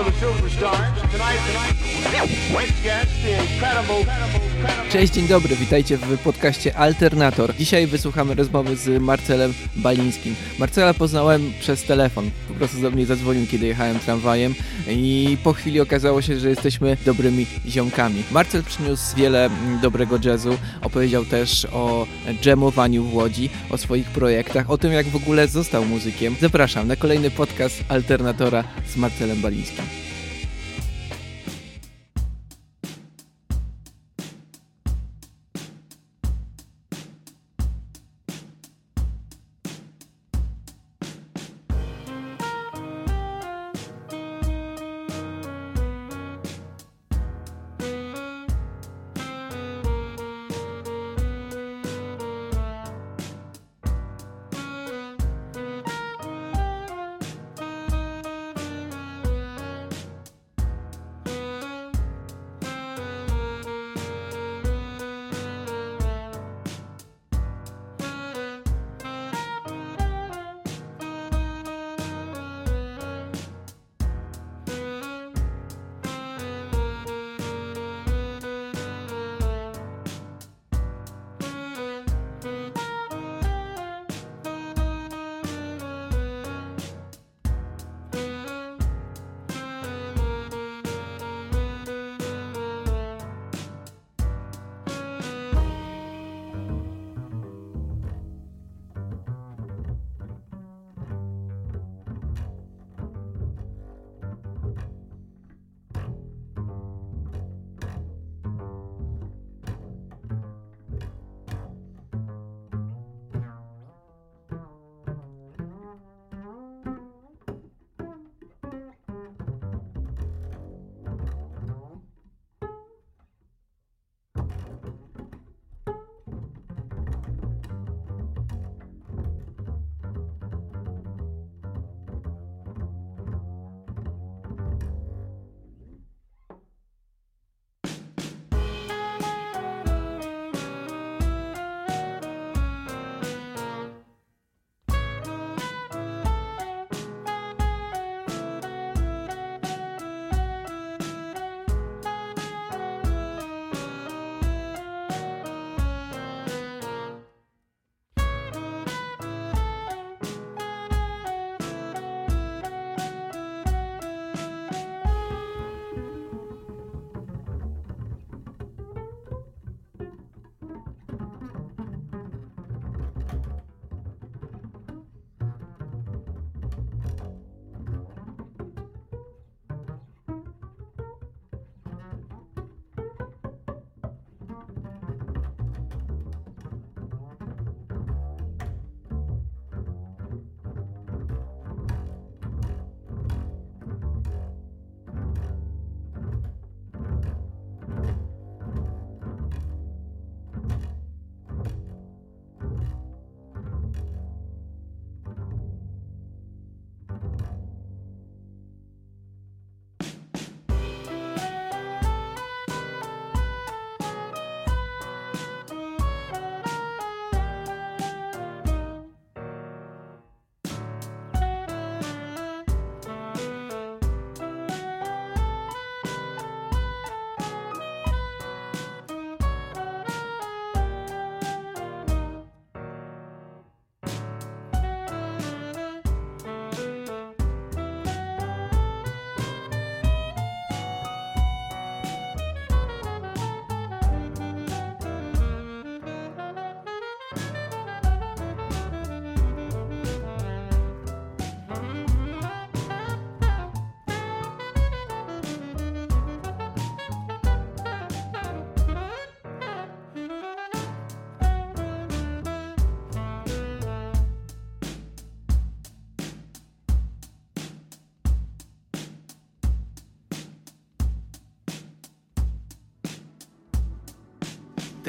Will the children start? Tonight, tonight. Cześć, dzień dobry, witajcie w podcaście Alternator. Dzisiaj wysłuchamy rozmowy z Marcelem Balińskim. Marcela poznałem przez telefon, po prostu do mnie zadzwonił, kiedy jechałem tramwajem i po chwili okazało się, że jesteśmy dobrymi ziomkami. Marcel przyniósł wiele dobrego jazzu, opowiedział też o jamowaniu w Łodzi, o swoich projektach, o tym jak w ogóle został muzykiem. Zapraszam na kolejny podcast Alternatora z Marcelem Balińskim.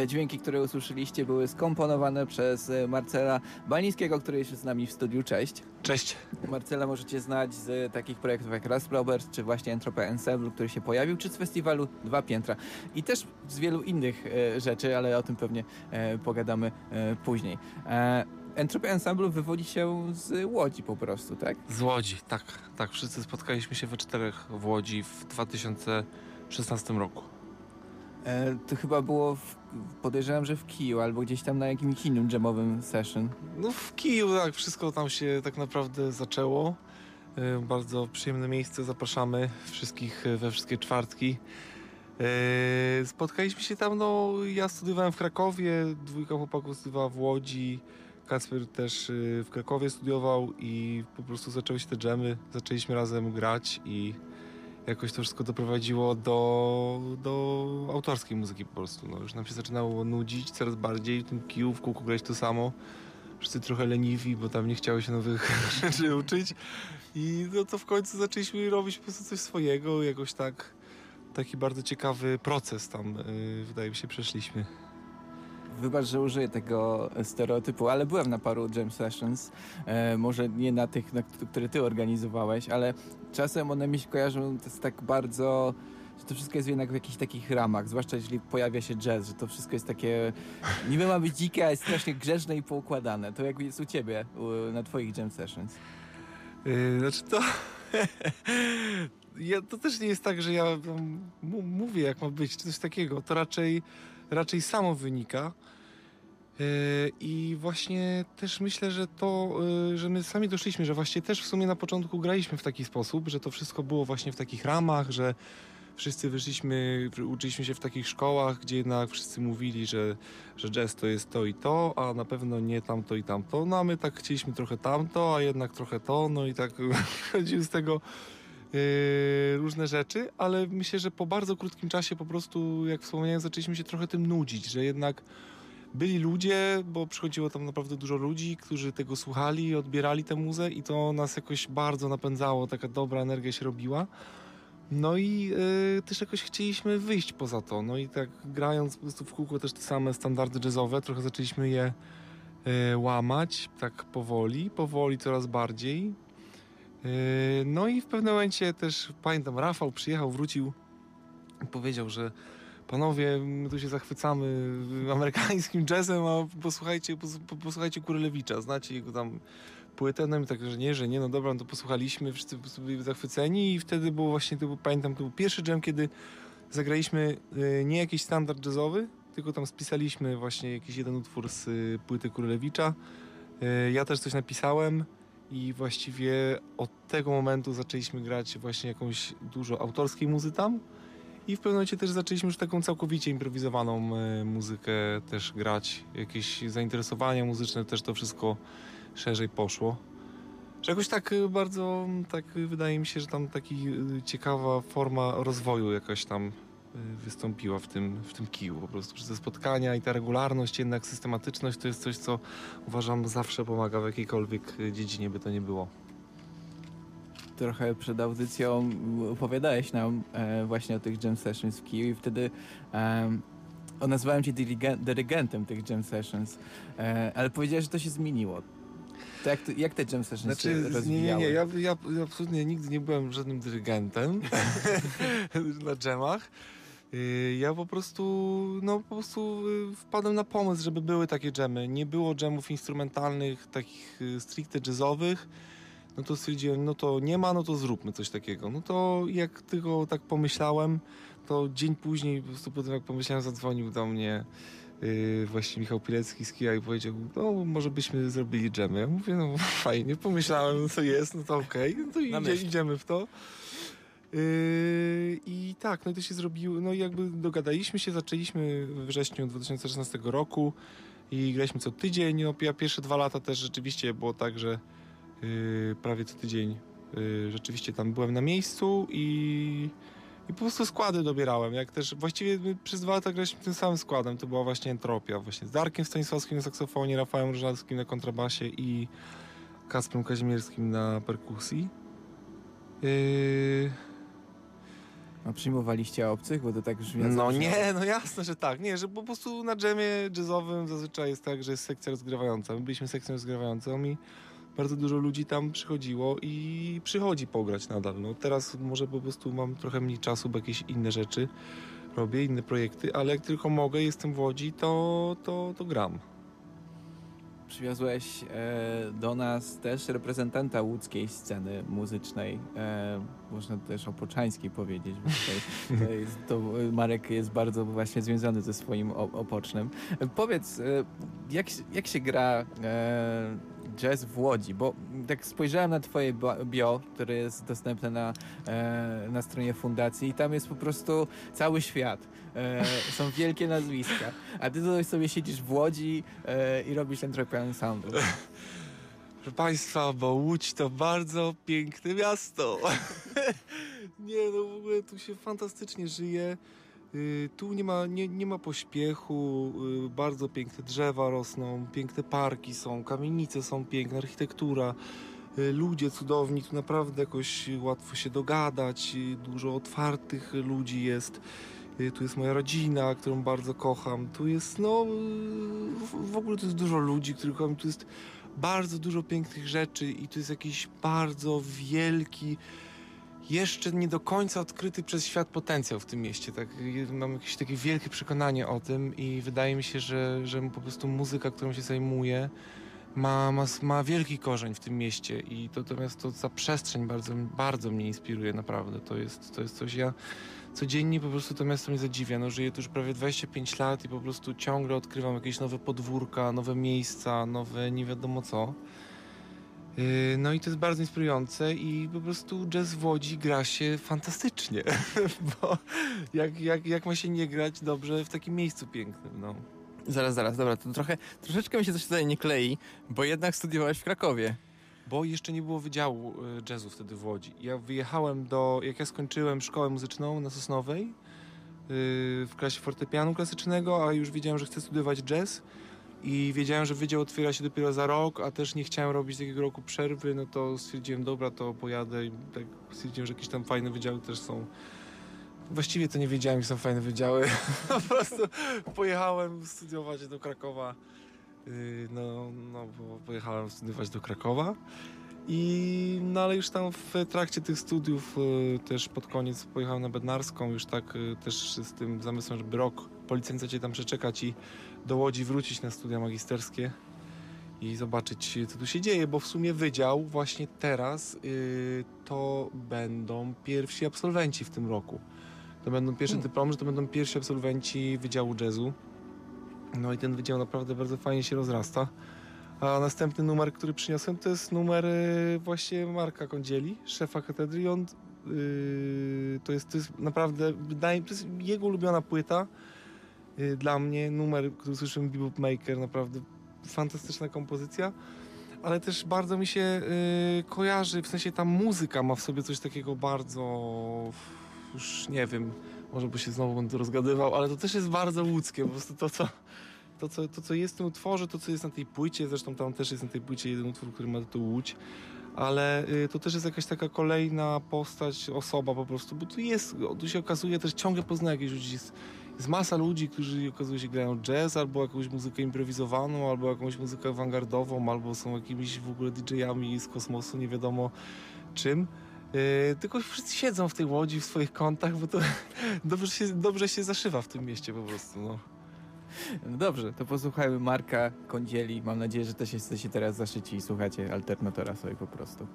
Te dźwięki, które usłyszeliście, były skomponowane przez e, Marcela Balińskiego, który jest z nami w studiu. Cześć. Cześć. Marcela możecie znać z takich projektów jak Rasplobers, czy właśnie Entropy Ensemble, który się pojawił, czy z festiwalu Dwa Piętra. I też z wielu innych e, rzeczy, ale o tym pewnie e, pogadamy e, później. E, Entropia Ensemble wywodzi się z Łodzi po prostu, tak? Z Łodzi, tak. Tak, wszyscy spotkaliśmy się we czterech w Łodzi w 2016 roku. E, to chyba było, w, podejrzewam, że w Kiju albo gdzieś tam na jakimś innym jamowym session. No w Kiju, tak, wszystko tam się tak naprawdę zaczęło. E, bardzo przyjemne miejsce, zapraszamy wszystkich e, we wszystkie czwartki. E, spotkaliśmy się tam, no ja studiowałem w Krakowie, dwójka chłopaków studiowała w Łodzi, Kacper też w Krakowie studiował i po prostu zaczęły się te dżemy, zaczęliśmy razem grać i jakoś to wszystko doprowadziło do, do autorskiej muzyki po prostu. No, już nam się zaczynało nudzić coraz bardziej, w tym kiju w kółku grać to samo. Wszyscy trochę leniwi, bo tam nie chciało się nowych rzeczy uczyć. I no to w końcu zaczęliśmy robić po prostu coś swojego, jakoś tak taki bardzo ciekawy proces tam, yy, wydaje mi się, przeszliśmy. Wybacz, że użyję tego stereotypu, ale byłem na paru jam sessions. E, może nie na tych, na które ty organizowałeś, ale czasem one mi się kojarzą jest tak bardzo że to wszystko jest jednak w jakichś takich ramach, zwłaszcza jeśli pojawia się jazz, że to wszystko jest takie niby ma być dzikie, a jest strasznie grzeczne i poukładane. To jak jest u ciebie, na twoich jam sessions? Yy, znaczy to... ja, to też nie jest tak, że ja mówię jak ma być, coś takiego. To raczej, raczej samo wynika. Yy, I właśnie też myślę, że to, yy, że my sami doszliśmy, że właśnie też w sumie na początku graliśmy w taki sposób, że to wszystko było właśnie w takich ramach, że wszyscy wyszliśmy, uczyliśmy się w takich szkołach, gdzie jednak wszyscy mówili, że, że jazz to jest to i to, a na pewno nie tamto i tamto. No a my tak chcieliśmy trochę tamto, a jednak trochę to, no i tak chodziły z tego yy, różne rzeczy, ale myślę, że po bardzo krótkim czasie po prostu, jak wspomniałem, zaczęliśmy się trochę tym nudzić, że jednak byli ludzie, bo przychodziło tam naprawdę dużo ludzi, którzy tego słuchali, odbierali tę muzę i to nas jakoś bardzo napędzało, taka dobra energia się robiła. No i y, też jakoś chcieliśmy wyjść poza to. No i tak grając po prostu w kółko też te same standardy jazzowe, trochę zaczęliśmy je y, łamać, tak powoli, powoli coraz bardziej. Y, no i w pewnym momencie też, pamiętam, Rafał przyjechał, wrócił i powiedział, że panowie, my tu się zachwycamy amerykańskim jazzem, a posłuchajcie, posłuchajcie Kurylewicza, znacie jego tam płytę, no i tak, że nie, że nie, no dobra, no to posłuchaliśmy, wszyscy byli zachwyceni i wtedy było właśnie, to pamiętam, to był pierwszy jam, kiedy zagraliśmy y, nie jakiś standard jazzowy, tylko tam spisaliśmy właśnie jakiś jeden utwór z y, płyty Królewicza. Y, ja też coś napisałem i właściwie od tego momentu zaczęliśmy grać właśnie jakąś dużo autorskiej muzy tam i w pewnym momencie też zaczęliśmy już taką całkowicie improwizowaną muzykę też grać. Jakieś zainteresowania muzyczne też to wszystko szerzej poszło. Że jakoś tak y, bardzo, tak wydaje mi się, że tam taki y, ciekawa forma rozwoju jakaś tam wystąpiła w tym, w tym kiju po prostu. Przez te spotkania i ta regularność, jednak systematyczność to jest coś, co uważam zawsze pomaga w jakiejkolwiek dziedzinie, by to nie było. Trochę przed audycją opowiadałeś nam e, właśnie o tych jam sessions w kiju i wtedy e, nazwałem cię dyrygentem tych jam sessions, e, ale powiedziałeś, że to się zmieniło. To jak, jak te jam sessions znaczy, się rozwijały? Nie, nie. Ja, ja, ja absolutnie nigdy nie byłem żadnym dyrygentem na dżemach. Y, ja po prostu, no po prostu y, wpadłem na pomysł, żeby były takie dżemy. Nie było dżemów instrumentalnych, takich y, stricte jazzowych. No to stwierdziłem, no to nie ma, no to zróbmy coś takiego. No to jak tylko tak pomyślałem, to dzień później, po prostu po tym jak pomyślałem, zadzwonił do mnie yy, właśnie Michał Pilecki z Kia i powiedział, no może byśmy zrobili dżemy. Ja mówię, no fajnie, pomyślałem, co jest, no to okej, okay. no to idzie, idziemy w to. Yy, I tak, no i to się zrobiło, no i jakby dogadaliśmy się, zaczęliśmy we wrześniu 2016 roku i graliśmy co tydzień. No, ja pierwsze dwa lata też rzeczywiście było tak, że prawie co tydzień yy, rzeczywiście tam byłem na miejscu i i po prostu składy dobierałem, jak też właściwie przez dwa lata graliśmy tym samym składem, to była właśnie Entropia, właśnie z Darkiem Stanisławskim na saksofonie, Rafałem Różalskim na kontrabasie i Kasprem Kazimierskim na perkusji. Yy... A przyjmowaliście obcych, bo to tak brzmi... No nie, no jasne, że tak. Nie, że po prostu na dżemie jazzowym zazwyczaj jest tak, że jest sekcja rozgrywająca. My byliśmy sekcją rozgrywającą i bardzo dużo ludzi tam przychodziło i przychodzi pograć nadal. No, teraz może po prostu mam trochę mniej czasu, bo jakieś inne rzeczy robię, inne projekty, ale jak tylko mogę, jestem w Łodzi, to, to, to gram. przywiozłeś e, do nas też reprezentanta łódzkiej sceny muzycznej, e, można też opoczańskiej powiedzieć, bo tutaj, to jest, to Marek jest bardzo właśnie związany ze swoim opocznem. E, powiedz, e, jak, jak się gra e, jazz w Łodzi, bo tak spojrzałem na twoje bio, które jest dostępne na, e, na stronie fundacji i tam jest po prostu cały świat. E, są wielkie nazwiska. A ty tutaj sobie siedzisz w Łodzi e, i robisz ten trochę soundu. Proszę Państwa, bo Łódź to bardzo piękne miasto. nie, no w ogóle tu się fantastycznie żyje. Y, tu nie ma, nie, nie ma pośpiechu, y, bardzo piękne drzewa rosną, piękne parki są, kamienice są piękne, architektura, y, ludzie cudowni, tu naprawdę jakoś łatwo się dogadać, dużo otwartych ludzi jest. Tu jest moja rodzina, którą bardzo kocham. Tu jest, no, w ogóle tu jest dużo ludzi, których kocham. Tu jest bardzo dużo pięknych rzeczy i tu jest jakiś bardzo wielki, jeszcze nie do końca odkryty przez świat potencjał w tym mieście. Tak, mam jakieś takie wielkie przekonanie o tym i wydaje mi się, że, że po prostu muzyka, którą się zajmuję, ma, ma, ma wielki korzeń w tym mieście i to, natomiast to ta przestrzeń bardzo, bardzo mnie inspiruje naprawdę. To jest, to jest coś, ja codziennie po prostu to miasto mnie zadziwia. No, żyję tu już prawie 25 lat i po prostu ciągle odkrywam jakieś nowe podwórka, nowe miejsca, nowe nie wiadomo co. Yy, no i to jest bardzo inspirujące i po prostu jazz w Łodzi gra się fantastycznie, bo jak, jak, jak ma się nie grać dobrze w takim miejscu pięknym, no. Zaraz, zaraz, dobra, to trochę, troszeczkę mi się coś tutaj nie klei, bo jednak studiowałeś w Krakowie. Bo jeszcze nie było wydziału y, jazzu wtedy w Łodzi. Ja wyjechałem do, jak ja skończyłem szkołę muzyczną na Sosnowej, yy, w klasie fortepianu klasycznego, a już wiedziałem, że chcę studiować jazz, i wiedziałem, że wydział otwiera się dopiero za rok, a też nie chciałem robić takiego roku przerwy, no to stwierdziłem, dobra, to pojadę i tak stwierdziłem, że jakieś tam fajne wydziały też są. Właściwie to nie wiedziałem, że są fajne wydziały. po prostu pojechałem studiować do Krakowa. Y, no, no bo pojechałem studiować do Krakowa. I, no ale już tam w trakcie tych studiów y, też pod koniec pojechałem na Bednarską, już tak y, też z tym zamysłem, żeby rok po licencjacie tam przeczekać i do Łodzi wrócić na studia magisterskie i zobaczyć, co tu się dzieje, bo w sumie wydział właśnie teraz yy, to będą pierwsi absolwenci w tym roku. To będą pierwsze hmm. dyplomy, że to będą pierwsi absolwenci Wydziału Jazzu. No i ten wydział naprawdę bardzo fajnie się rozrasta. A następny numer, który przyniosłem, to jest numer yy, właśnie Marka Kądzieli, szefa katedry. On, yy, to, jest, to jest naprawdę, to jest jego ulubiona płyta. Y, dla mnie numer, który słyszymy Bebop Maker, naprawdę fantastyczna kompozycja, ale też bardzo mi się y, kojarzy, w sensie ta muzyka ma w sobie coś takiego bardzo, już nie wiem, może by się znowu będę rozgadywał, ale to też jest bardzo łódzkie, po prostu to, co to co, to, co jest w tym utworze, to, co jest na tej płycie, zresztą tam też jest na tej płycie jeden utwór, który ma tytuł Łódź, ale y, to też jest jakaś taka kolejna postać, osoba po prostu, bo tu jest, tu się okazuje też ciągle poznaje jakieś ludzi, jest, jest masa ludzi, którzy okazuje się grają jazz, albo jakąś muzykę improwizowaną, albo jakąś muzykę awangardową, albo są jakimiś w ogóle DJ-ami z kosmosu, nie wiadomo czym. Yy, tylko wszyscy siedzą w tej łodzi, w swoich kątach, bo to dobrze się, dobrze się zaszywa w tym mieście po prostu. No. No dobrze, to posłuchajmy Marka Kądzieli. Mam nadzieję, że też jesteście teraz zaszyci i słuchacie alternatora sobie po prostu.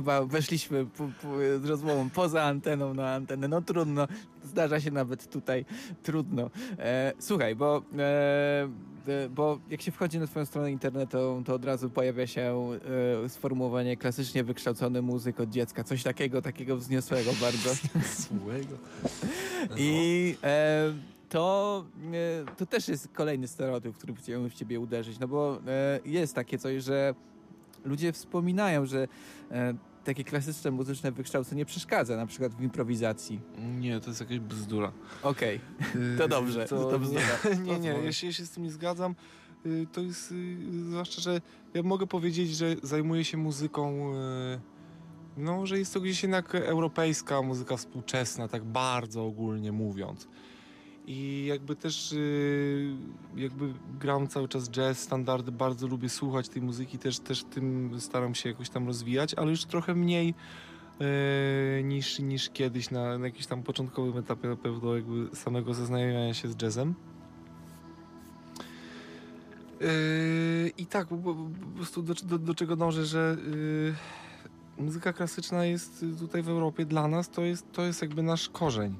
Chyba weszliśmy po, po, z rozmową poza anteną na antenę. No trudno, zdarza się nawet tutaj, trudno. E, słuchaj, bo, e, e bo jak się wchodzi na twoją stronę internetową, to od razu pojawia się e, sformułowanie klasycznie wykształcony muzyk od dziecka. Coś takiego, takiego wzniosłego bardzo. Złego. I e, to, e, to też jest kolejny stereotyp, który chciałbym w ciebie uderzyć, no bo jest takie coś, że ludzie wspominają, że takie klasyczne muzyczne wykształcenie przeszkadza, na przykład w improwizacji. Nie, to jest jakaś bzdura. Okej, okay. to dobrze, to, to bzdura. Nie, nie, ja się, ja się z tym nie zgadzam. Y, to jest, y, zwłaszcza, że ja mogę powiedzieć, że zajmuję się muzyką, y, no, że jest to gdzieś jednak europejska muzyka współczesna, tak bardzo ogólnie mówiąc. I jakby też y, jakby gram cały czas jazz, standardy, bardzo lubię słuchać tej muzyki, też, też tym staram się jakoś tam rozwijać, ale już trochę mniej y, niż, niż kiedyś na, na jakimś tam początkowym etapie na pewno jakby samego zaznajomienia się z jazzem. Yy, I tak, po, prostu do, do, do, czego dążę, że muzyka klasyczna jest tutaj w Europie dla nas, to jest, to jest jakby nasz korzeń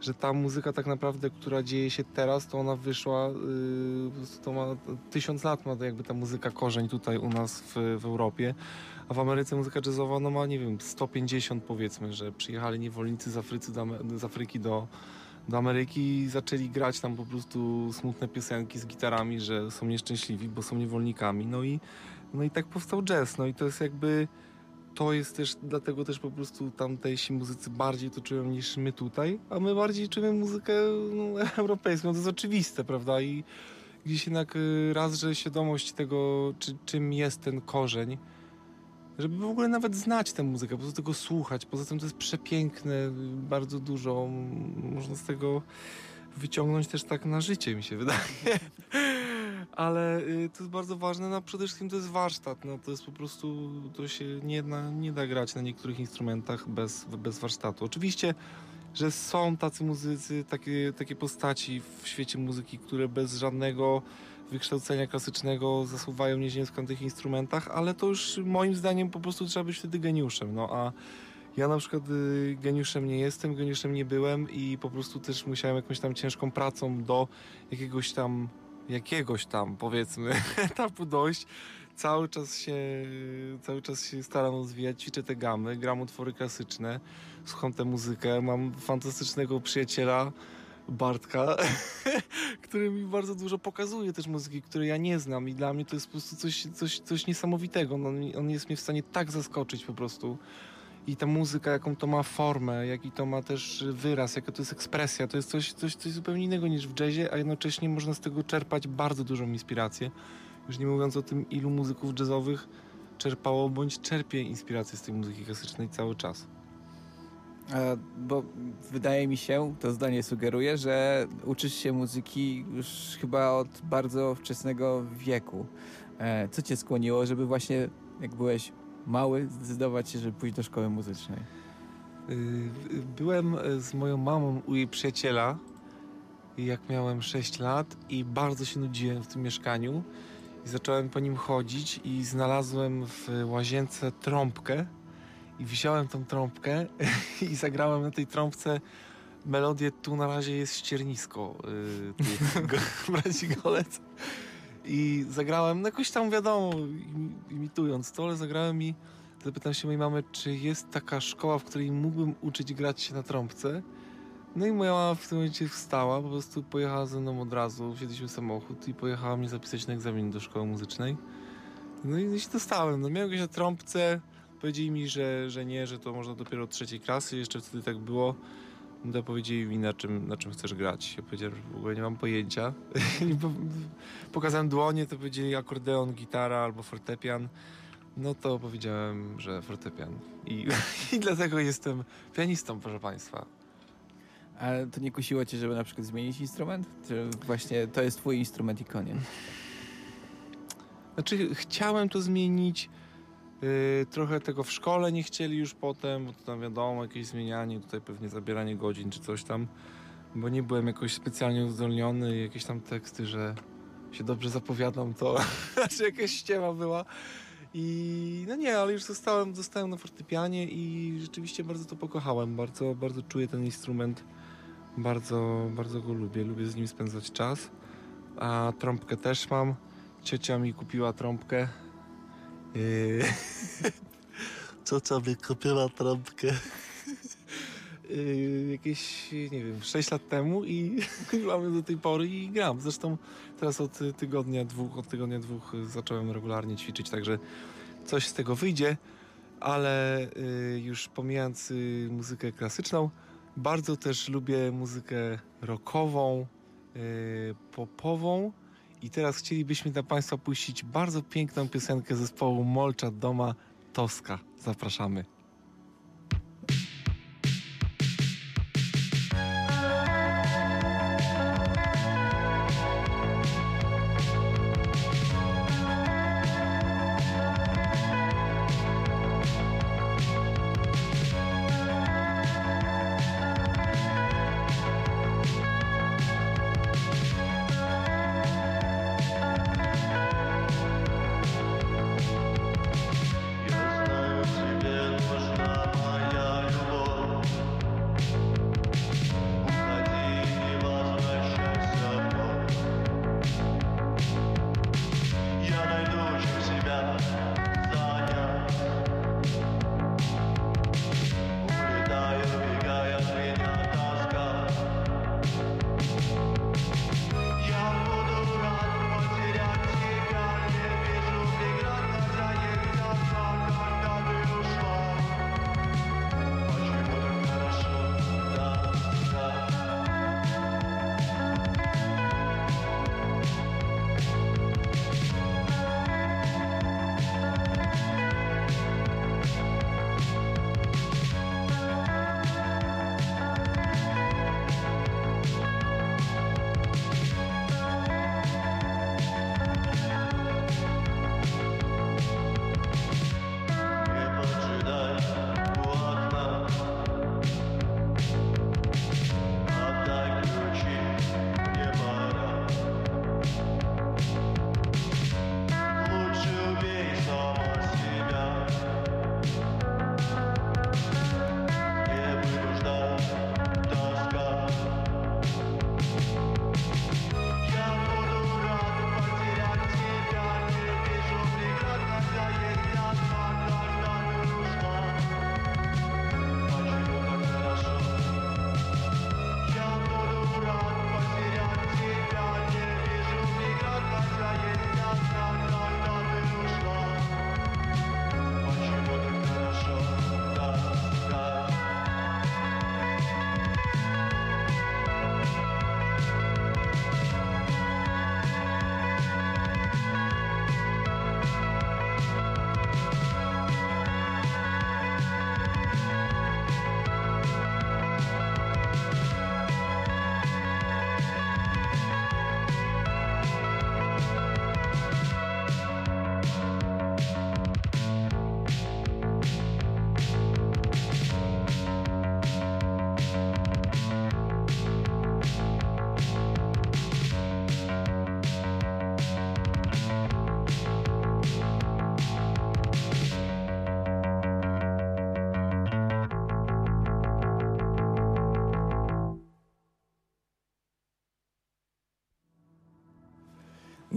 że ta muzyka tak naprawdę, która dzieje się teraz, to ona wyszła, yy, to ma tysiąc lat ma jakby ta muzyka korzeń tutaj u nas w, w Europie, a w Ameryce muzyka jazzowa no ma nie wiem 150 powiedzmy, że przyjechali niewolnicy z, Afrycy do, z Afryki do, do Ameryki i zaczęli grać tam po prostu smutne piosenki z gitarami, że są nieszczęśliwi, bo są niewolnikami, no i, no i tak powstał jazz, no i to jest jakby to jest też, dlatego też po prostu tamtejsi muzycy bardziej to czują niż my tutaj, a my bardziej czujemy muzykę no, europejską, to jest oczywiste, prawda? I gdzieś jednak y, raz, że świadomość tego, czy, czym jest ten korzeń, żeby w ogóle nawet znać tę muzykę, po prostu tego słuchać. Poza tym to jest przepiękne, bardzo dużo można z tego wyciągnąć też tak na życie, mi się wydaje. Ale y, to jest bardzo ważne, no przede wszystkim to jest warsztat, no to jest po prostu, to się nie, na, nie da grać na niektórych instrumentach bez, bez warsztatu. Oczywiście, że są tacy muzycy, takie, takie postaci w świecie muzyki, które bez żadnego wykształcenia klasycznego zasuwają nieziemsko na tych instrumentach, ale to już moim zdaniem po prostu trzeba być wtedy geniuszem, no a ja na przykład y, geniuszem nie jestem, geniuszem nie byłem i po prostu też musiałem jakąś tam ciężką pracą do jakiegoś tam, jakiegoś tam powiedzmy etapu dojść. Cały czas się, cały czas się staram rozwijać, ćwiczę te gamy, gram utwory klasyczne, słucham tę muzykę, mam fantastycznego przyjaciela, Bartka, który mi bardzo dużo pokazuje też muzyki, której ja nie znam i dla mnie to jest po prostu coś, coś, coś niesamowitego. On, on jest mnie w stanie tak zaskoczyć po prostu i ta muzyka, jaką to ma formę, jaki to ma też wyraz, jaka to jest ekspresja, to jest coś, coś, coś zupełnie innego niż w jazzie, a jednocześnie można z tego czerpać bardzo dużą inspirację. Już nie mówiąc o tym, ilu muzyków jazzowych czerpało bądź czerpie inspirację z tej muzyki klasycznej cały czas. Bo wydaje mi się, to zdanie sugeruje, że uczysz się muzyki już chyba od bardzo wczesnego wieku. E, co cię skłoniło, żeby właśnie jak byłeś mały zdecydować się, żeby pójść do szkoły muzycznej? Y, byłem z moją mamą u jej przyjaciela, jak miałem 6 lat i bardzo się nudziłem w tym mieszkaniu. I zacząłem po nim chodzić i znalazłem w łazience trąbkę i wziąłem tą trąbkę i zagrałem na tej trąbce melodię Tu na razie jest ściernisko yy, braci Golec. I zagrałem, no jakoś tam wiadomo, imitując to, ale zagrałem i zapytałem się mojej mamy, czy jest taka szkoła, w której mógłbym uczyć grać się na trąbce. No i moja mama w tym momencie wstała, po prostu pojechała ze mną od razu, wsiedliśmy w samochód i pojechała mnie zapisać na egzamin do szkoły muzycznej. No i się dostałem, no miałem gdzieś na trąbce, powiedzieli mi, że, że nie, że to można dopiero od trzeciej klasy, jeszcze wtedy tak było. No powiedzieli mi, na czym, na czym chcesz grać. Ja powiedziałem, że w ogóle nie mam pojęcia. Pokazałem dłonie, to powiedzieli akordeon, gitara albo fortepian. No to powiedziałem, że fortepian. I, I dlatego jestem pianistą, proszę Państwa. A to nie kusiło Cię, żeby na przykład zmienić instrument? Czy właśnie to jest Twój instrument i koniec? Znaczy, chciałem to zmienić Yy, trochę tego w szkole nie chcieli już potem, bo to tam wiadomo, jakieś zmienianie, tutaj pewnie zabieranie godzin czy coś tam, bo nie byłem jakoś specjalnie uzdolniony jakieś tam teksty, że się dobrze zapowiadam, to znaczy jakaś ściema była. I no nie, ale już zostałem, zostałem na fortepianie i rzeczywiście bardzo to pokochałem. Bardzo, bardzo czuję ten instrument. Bardzo, bardzo go lubię. Lubię z nim spędzać czas. A trąbkę też mam. Ciocia mi kupiła trąbkę. Yy... Ciocia mi kupiła trąbkę. Jakieś, nie wiem, 6 lat temu i mamy do tej pory i gram. Zresztą teraz od tygodnia, dwóch, od tygodnia dwóch zacząłem regularnie ćwiczyć, także coś z tego wyjdzie, ale yy, już pomijając yy, muzykę klasyczną, bardzo też lubię muzykę rockową, yy, popową i teraz chcielibyśmy dla Państwa puścić bardzo piękną piosenkę zespołu Molcza Doma Toska. Zapraszamy.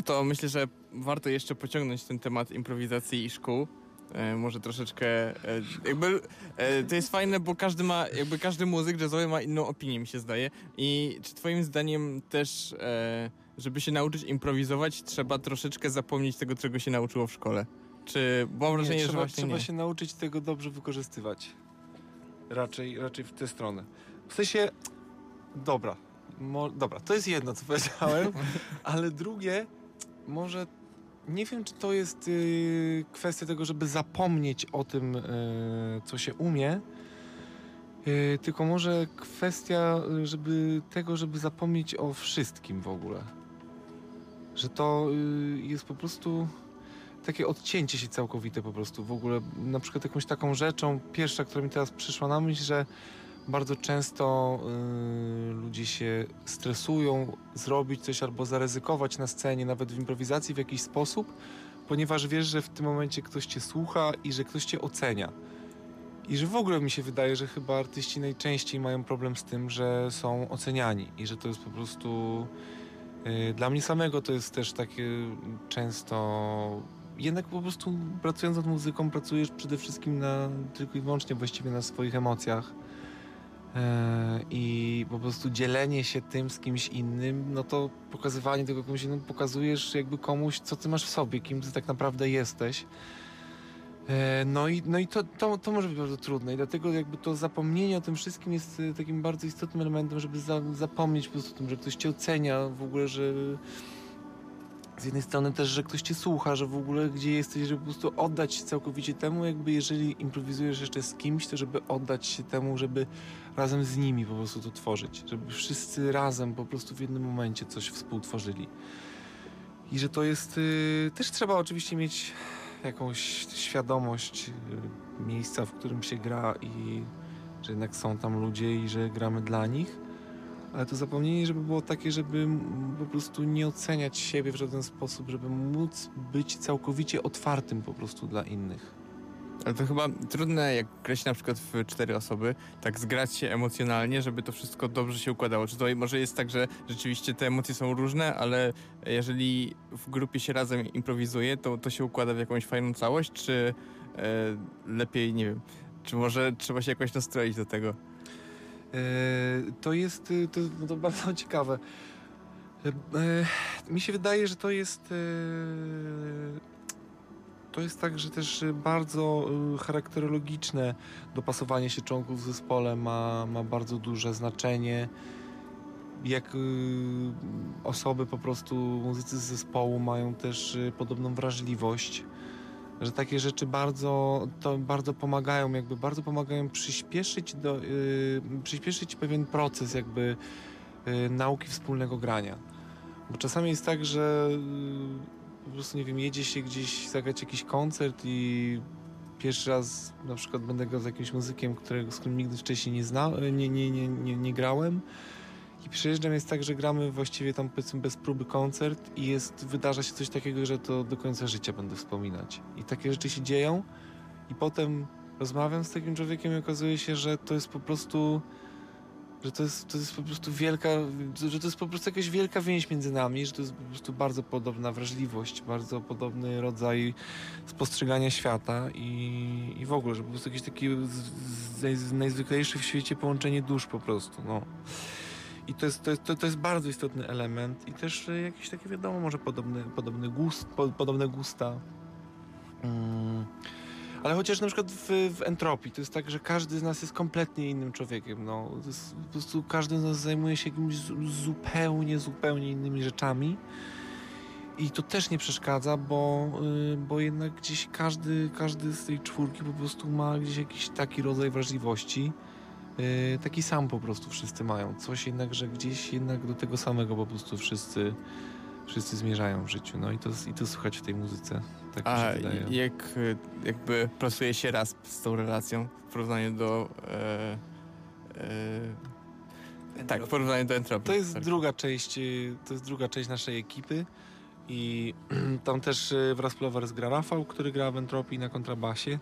To myślę, że warto jeszcze pociągnąć ten temat improwizacji i szkół. E, może troszeczkę. E, jakby e, to jest fajne, bo każdy ma, jakby każdy muzyk jazzowy ma inną opinię, mi się zdaje. I czy Twoim zdaniem też, e, żeby się nauczyć improwizować, trzeba troszeczkę zapomnieć tego, czego się nauczyło w szkole? Czy mam wrażenie, nie, że trzeba, właśnie trzeba nie. się nauczyć tego dobrze wykorzystywać. Raczej, raczej w tę stronę. W sensie, dobra, mo, dobra, to jest jedno, co powiedziałem, ale drugie, może nie wiem, czy to jest y, kwestia tego, żeby zapomnieć o tym, y, co się umie, y, tylko może kwestia y, żeby tego, żeby zapomnieć o wszystkim w ogóle. Że to y, jest po prostu takie odcięcie się całkowite po prostu w ogóle. Na przykład jakąś taką rzeczą, pierwsza, która mi teraz przyszła na myśl, że bardzo często y, ludzie się stresują zrobić coś albo zaryzykować na scenie, nawet w improwizacji w jakiś sposób, ponieważ wiesz, że w tym momencie ktoś cię słucha i że ktoś cię ocenia. I że w ogóle mi się wydaje, że chyba artyści najczęściej mają problem z tym, że są oceniani i że to jest po prostu y, dla mnie samego to jest też takie często jednak po prostu pracując nad muzyką pracujesz przede wszystkim na tylko i wyłącznie właściwie na swoich emocjach. E, I po prostu dzielenie się tym z kimś innym, no to pokazywanie tego komuś innemu, pokazujesz jakby komuś, co ty masz w sobie, kim ty tak naprawdę jesteś. E, No i, no i to, to, to może być bardzo trudne i dlatego jakby to zapomnienie o tym wszystkim jest e, takim bardzo istotnym elementem, żeby za, zapomnieć po prostu o tym, że ktoś cię ocenia, w ogóle, że z jednej strony też, że ktoś cię słucha, że w ogóle gdzie jesteś, żeby po prostu oddać się całkowicie temu, jakby jeżeli improwizujesz jeszcze z kimś, to żeby oddać się temu, żeby razem z nimi po prostu to tworzyć, żeby wszyscy razem po prostu w jednym momencie coś współtworzyli. I że to jest, y, też trzeba oczywiście mieć jakąś świadomość y, miejsca, w którym się gra i że jednak są tam ludzie i że gramy dla nich. Ale to zapomnienie, żeby było takie, żeby po prostu nie oceniać siebie w żaden sposób, żeby móc być całkowicie otwartym po prostu dla innych. Ale to chyba trudne, jak grać na przykład w cztery osoby, tak zgrać się emocjonalnie, żeby to wszystko dobrze się układało. Czy to może jest tak, że rzeczywiście te emocje są różne, ale jeżeli w grupie się razem improwizuje, to to się układa w jakąś fajną całość, czy e, lepiej, nie wiem, czy może trzeba się jakoś nastroić do tego? E, to jest y, to, no to bardzo ciekawe. E, e, mi się wydaje, że to jest to jest tak, że też bardzo y, charakterologiczne dopasowanie się członków w zespole ma, ma bardzo duże znaczenie. Jak y, osoby po prostu, muzycy z zespołu mają też y, podobną wrażliwość, że takie rzeczy bardzo, to bardzo pomagają, jakby bardzo pomagają przyspieszyć, do, y, przyspieszyć pewien proces jakby y, nauki wspólnego grania. Bo czasami jest tak, że y, po prostu, nie wiem, jedzie się gdzieś zagrać jakiś koncert i pierwszy raz na przykład będę grał z jakimś muzykiem, którego, z którym nigdy wcześniej nie, zna, nie, nie, nie, nie, nie grałem. I przyjeżdżam, jest tak, że gramy właściwie tam powiedzmy bez próby koncert i jest, wydarza się coś takiego, że to do końca życia będę wspominać. I takie rzeczy się dzieją i potem rozmawiam z takim człowiekiem i okazuje się, że to jest po prostu że to jest, to jest po prostu wielka, że to jest po prostu jakaś wielka więź między nami, że to jest po prostu bardzo podobna wrażliwość, bardzo podobny rodzaj spostrzegania świata i, i w ogóle, że po prostu jakieś takie z, z, najzwyklejsze w świecie połączenie dusz po prostu, no. I to jest, to, jest, to, to jest bardzo istotny element i też e, jakieś takie wiadomo, może podobny, podobny gust, po, podobne gusta. Mm. Ale chociaż na przykład w, w entropii to jest tak, że każdy z nas jest kompletnie innym człowiekiem. No. Jest, po prostu każdy z nas zajmuje się jakimiś zu- zupełnie, zupełnie innymi rzeczami. I to też nie przeszkadza, bo, y, bo jednak gdzieś każdy, każdy z tej czwórki po prostu ma gdzieś jakiś taki rodzaj wrażliwości. y, Taki sam po prostu wszyscy mają. Coś jednak, że gdzieś jednak do tego samego po prostu wszyscy, wszyscy zmierzają w życiu. No i to, i to słychać w tej muzyce. Tak mi A się wydaje. i- jak e, jakby pracuje się raz z tą relacją w porównaniu do... E, e, tak, w porównaniu do entropii. To jest Tak. druga część, y, to jest druga część naszej ekipy i tam też y, w Rasp Lovers gra Rafał, który gra w Entropii na kontrabasie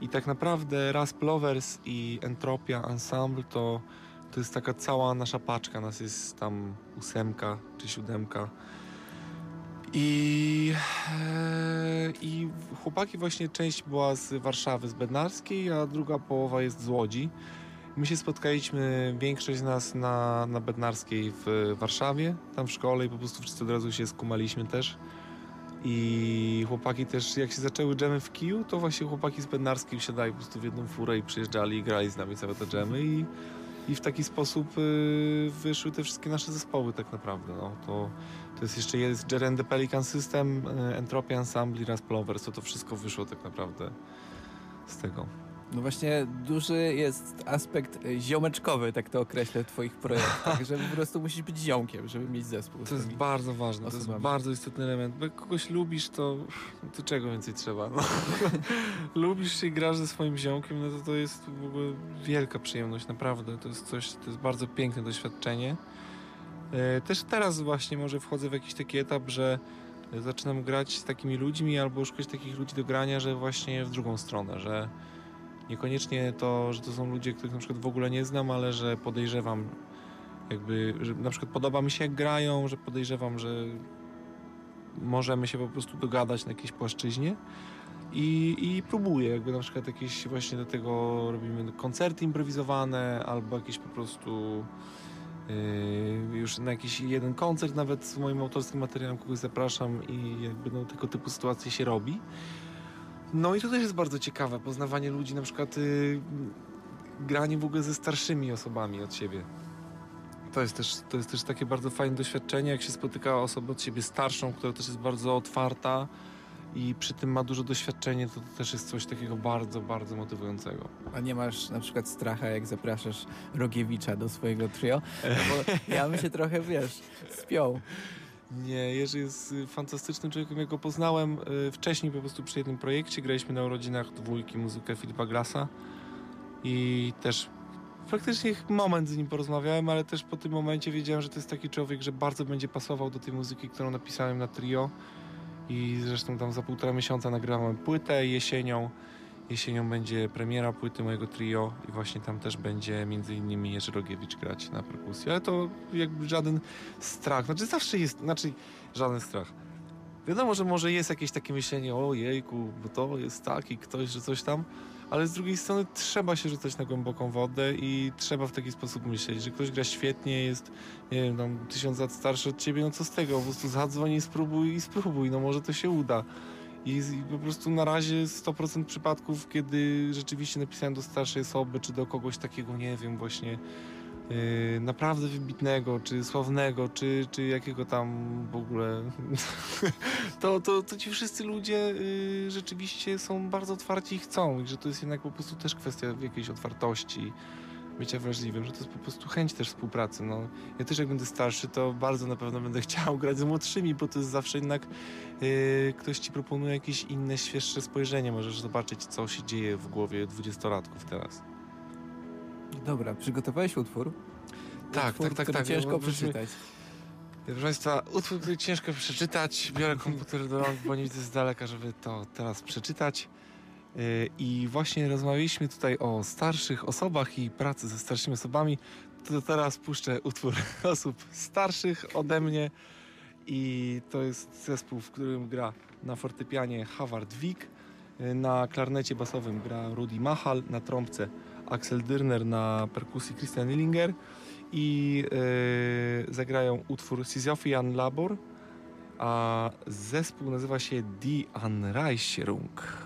i tak naprawdę Rasp Lovers i Entropia Ensemble to, to jest taka cała nasza paczka, nas jest tam ósemka czy siódemka i, e, i chłopaki właśnie część była z Warszawy, z Bednarskiej, a druga połowa jest z Łodzi. My się spotkaliśmy, większość z nas na, na Bednarskiej w Warszawie, tam w szkole i po prostu wszyscy od razu się skumaliśmy też. I chłopaki też, jak się zaczęły dżemy w kiju, to właśnie chłopaki z Bednarskiej wsiadali po prostu w jedną furę i przyjeżdżali i grali z nami całe te dżemy i, i w taki sposób y, wyszły te wszystkie nasze zespoły tak naprawdę. No. To, to jest jeszcze jest Jeren the Pelican System, y, Entropia Ensemble i Rasp Lovers, to to wszystko wyszło tak naprawdę z tego. No właśnie duży jest aspekt e, ziomeczkowy, tak to określę w twoich projektach, że po prostu musisz być ziomkiem, żeby mieć zespół. To jest bardzo ważne, to jest osobami. bardzo istotny element. Bo jak kogoś lubisz, to, to czego więcej trzeba? No. lubisz się i grasz ze swoim ziomkiem, no to to jest w ogóle wielka przyjemność, naprawdę. To jest coś, to jest bardzo piękne doświadczenie. E, Też teraz właśnie może wchodzę w jakiś taki etap, że, zaczynam grać z takimi ludźmi albo szukać takich ludzi do grania, że właśnie w drugą stronę, że niekoniecznie to, że to są ludzie, których na przykład w ogóle nie znam, ale że podejrzewam jakby, że na przykład podoba mi się jak grają, że podejrzewam, że możemy się po prostu dogadać na jakiejś płaszczyźnie i, i próbuję jakby na przykład jakieś właśnie do tego robimy koncerty improwizowane albo jakieś po prostu już na jakiś jeden koncert nawet z moim autorskim materiałem kogoś zapraszam i jakby no, tego typu sytuacje się robi. No i to też jest bardzo ciekawe, poznawanie ludzi, na przykład yy, granie w ogóle ze starszymi osobami od siebie. To jest, też, to jest też takie bardzo fajne doświadczenie, jak się spotyka osobę od siebie starszą, która też jest bardzo otwarta i przy tym ma dużo doświadczenia, to, to też jest coś takiego bardzo, bardzo motywującego. A nie masz na przykład stracha, jak zapraszasz Rogiewicza do swojego trio? No bo ja bym się trochę, wiesz, spiął. Nie, Jerzy jest y, fantastycznym człowiekiem. Ja go poznałem y, wcześniej po prostu przy jednym projekcie. Graliśmy na urodzinach dwójki muzykę Filipa Glasa i też praktycznie moment z nim porozmawiałem, ale też po tym momencie wiedziałem, że to jest taki człowiek, że bardzo będzie pasował do tej muzyki, którą napisałem na trio i zresztą tam za półtora miesiąca nagrałem płytę jesienią. Jesienią będzie premiera płyty mojego trio i właśnie tam też będzie między innymi Jerzy Rogiewicz grać na perkusji, ale to jakby żaden strach, znaczy zawsze jest, znaczy żaden strach. Wiadomo, że może jest jakieś takie myślenie, o jejku, bo to jest taki ktoś, że coś tam, ale z drugiej strony trzeba się rzucać na głęboką wodę i trzeba w taki sposób myśleć, że ktoś gra świetnie, jest, nie wiem, tam tysiąc lat starszy od ciebie, no co z tego, po prostu zadzwoń i spróbuj i spróbuj, no może to się uda. I, I po prostu na razie 100% przypadków, kiedy rzeczywiście napisałem do starszej osoby, czy do kogoś takiego, nie wiem, właśnie yy, naprawdę wybitnego, czy sławnego, czy, czy jakiego tam w ogóle, to, to, to ci wszyscy ludzie yy, rzeczywiście są bardzo otwarci i chcą. I że to jest jednak po prostu też kwestia jakiejś otwartości, bycia wrażliwym, że to jest po prostu chęć też współpracy. No, ja też jak będę starszy, to bardzo na pewno będę chciał grać z młodszymi, bo to jest zawsze jednak yy, ktoś ci proponuje jakieś inne, świeższe spojrzenie. Możesz zobaczyć, co się dzieje w głowie dwudziestolatków teraz. Dobra, przygotowałeś utwór? Tak, utwór, tak, tak, tak. ciężko przeczytać. Proszę Państwa, utwór, który ciężko przeczytać. Biorę komputer do rąk, bo nie widzę z daleka, żeby to teraz przeczytać. Yy, I właśnie rozmawialiśmy tutaj o starszych osobach i pracy ze starszymi osobami. To teraz puszczę utwór osób starszych ode mnie. I to jest zespół, w którym gra na fortepianie Howard Wick, yy, na klarnecie basowym gra Rudy Machal, na trąbce Axel Dyrner, na perkusji Christian Illinger i yy, zagrają utwór Sisyphean Labor, a zespół nazywa się Die Anreicherung.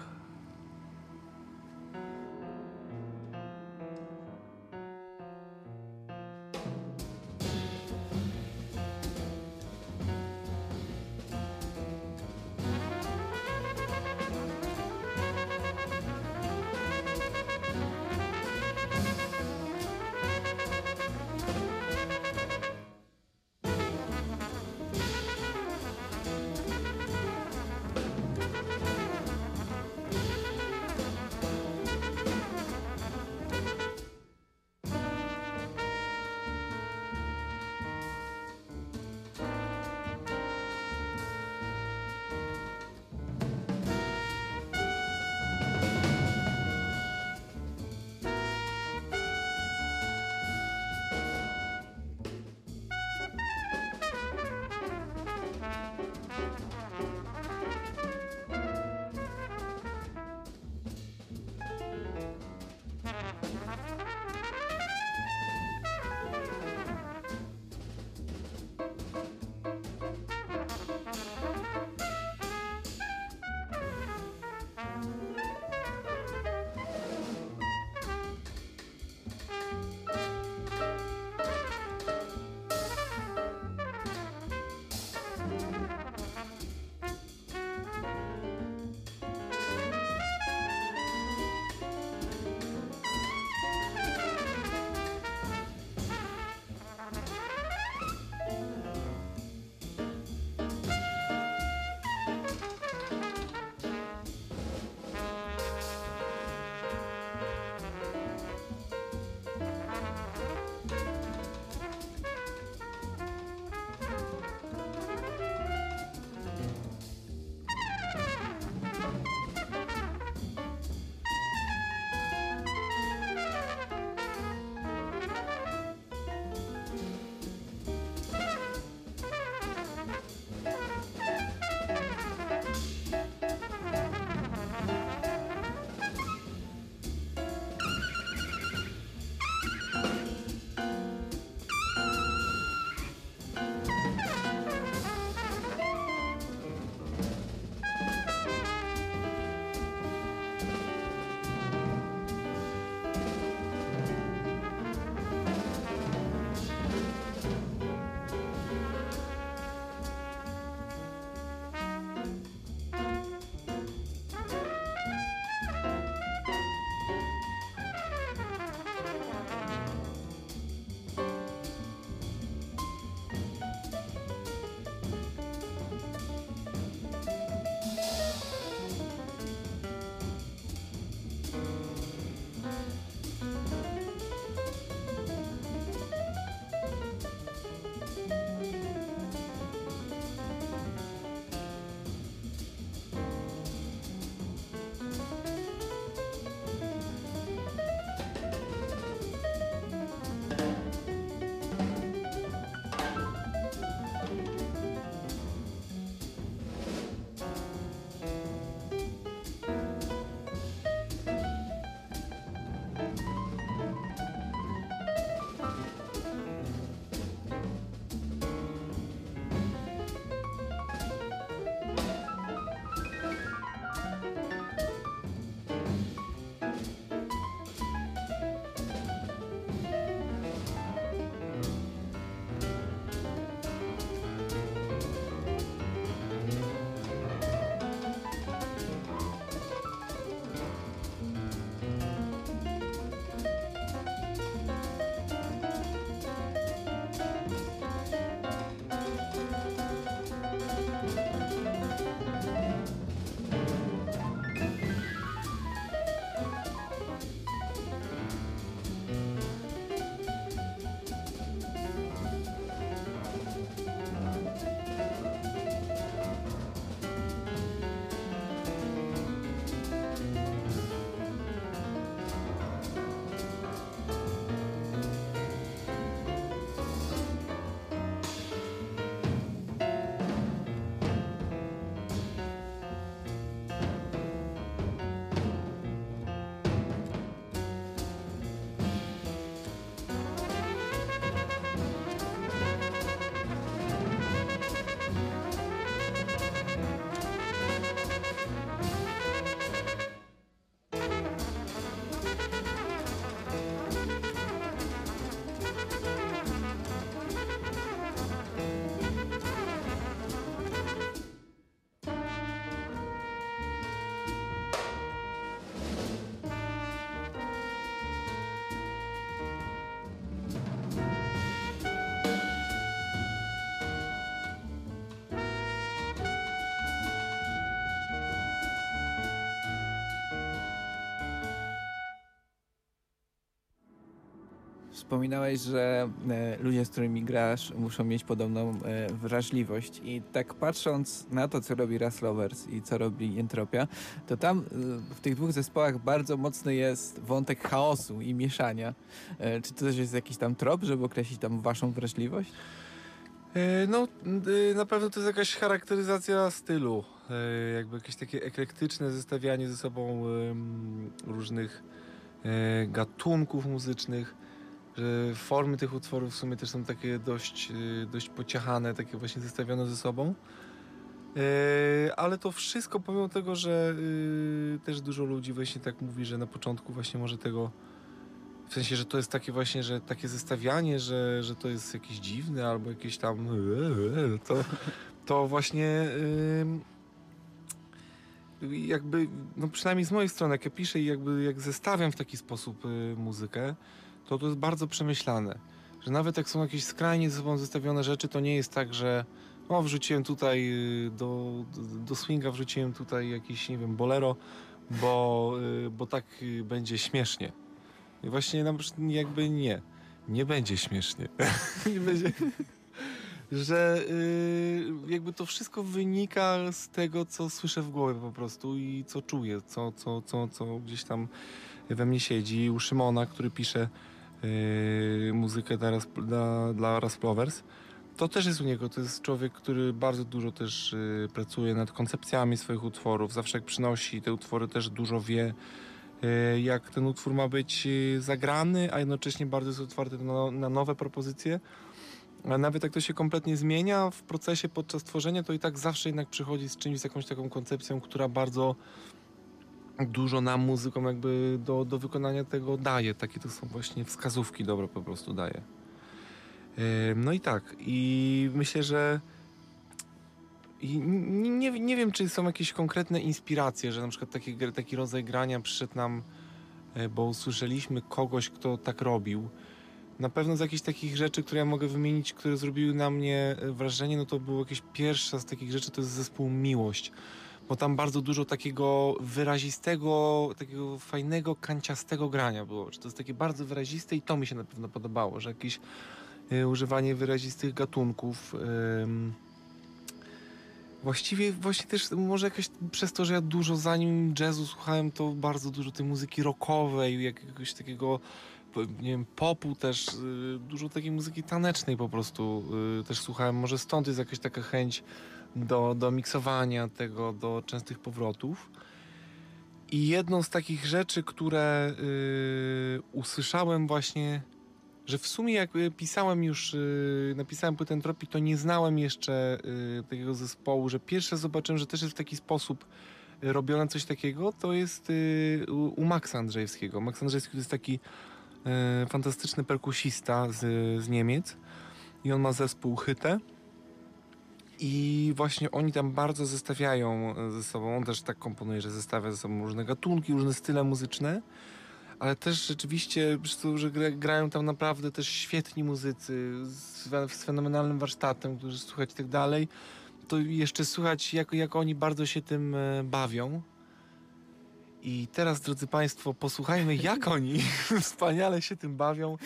Wspominałeś, że e, ludzie, z którymi grasz, muszą mieć podobną e, wrażliwość. I tak patrząc na to, co robi Ras Lovers i co robi Entropia, to tam e, w tych dwóch zespołach bardzo mocny jest wątek chaosu i mieszania. Czy to też jest jakiś tam trop, żeby określić tam waszą wrażliwość? No, y, na pewno to jest jakaś charakteryzacja stylu. Jakby jakieś takie eklektyczne zestawianie ze sobą różnych gatunków muzycznych. Że formy tych utworów w sumie też są takie dość, y, dość pociachane, takie właśnie zestawione ze sobą. E, Ale to wszystko pomimo tego, że y, też dużo ludzi właśnie tak mówi, że na początku właśnie może tego w sensie, że to jest takie właśnie, że takie zestawianie, że, że to jest jakieś dziwne albo jakieś tam to, to właśnie jakby, no przynajmniej z mojej strony, jak ja piszę i jakby jak zestawiam w taki sposób y, muzykę, to to jest bardzo przemyślane. Że nawet jak są jakieś skrajnie ze sobą zestawione rzeczy, to nie jest tak, że o, wrzuciłem tutaj y, do, do, swinga, wrzuciłem tutaj jakiś, nie wiem, bolero, bo, y, bo tak y, będzie śmiesznie. I właśnie nam jakby nie. Nie będzie śmiesznie. nie będzie. Że jakby to wszystko wynika z tego, co słyszę w głowie po prostu i co czuję, co, co, co, co gdzieś tam we mnie siedzi. U Szymona, który pisze muzykę dla, dla, dla Rasplovers, to też jest u niego. To jest człowiek, który bardzo dużo też y, pracuje nad koncepcjami swoich utworów. Zawsze jak przynosi te utwory, też dużo wie e, jak ten utwór ma być zagrany, a jednocześnie bardzo jest otwarty na, na nowe propozycje. A nawet jak to się kompletnie zmienia w procesie podczas tworzenia, to i tak zawsze jednak przychodzi z czymś, z jakąś taką koncepcją, która bardzo dużo nam muzykom jakby do, do wykonania tego daje. Takie to są właśnie wskazówki dobre po prostu daje. E, No i tak, i myślę, że i nie, nie, wiem, czy są jakieś konkretne inspiracje, że na przykład taki, taki rodzaj grania przyszedł nam, e, bo usłyszeliśmy kogoś, kto tak robił. Na pewno z jakichś takich rzeczy, które ja mogę wymienić, które zrobiły na mnie e, wrażenie, no to było jakieś pierwsza z takich rzeczy, to jest zespół Miłość. Bo tam bardzo dużo takiego wyrazistego, takiego fajnego, kanciastego grania było. Że to jest takie bardzo wyraziste i to mi się na pewno podobało, że jakieś e, używanie wyrazistych gatunków. em, Właściwie właśnie też może jakoś przez to, że ja dużo zanim jazzu słuchałem, to bardzo dużo tej muzyki rockowej, jakiegoś takiego nie wiem, popu też, y, dużo takiej muzyki tanecznej po prostu y, też słuchałem. Może stąd jest jakaś taka chęć do, do miksowania tego, do częstych powrotów. I jedną z takich rzeczy, które y, usłyszałem właśnie, że w sumie jak y, pisałem już, y, napisałem płytę Entropii, to nie znałem jeszcze y, takiego zespołu, że pierwsze zobaczyłem, że też jest w taki sposób y, robione coś takiego, to jest y, u, Maxa Andrzejewskiego. Max Andrzejewski to jest taki fantastyczny perkusista z, z Niemiec i on ma zespół Hyte. I właśnie oni tam bardzo zestawiają e, ze sobą. On też tak komponuje, że zestawia ze sobą różne gatunki, różne style muzyczne. Ale też rzeczywiście, że gra, grają tam naprawdę też świetni muzycy z, z fenomenalnym warsztatem, którzy słuchać i tak dalej. To jeszcze słuchać, jak, jak oni bardzo się tym e, bawią. I teraz, drodzy Państwo, posłuchajmy, jak oni wspaniale się tym bawią.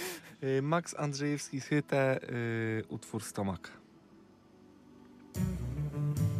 E, Max Andrzejewski z Hyte, utwór Stomak. Thank you.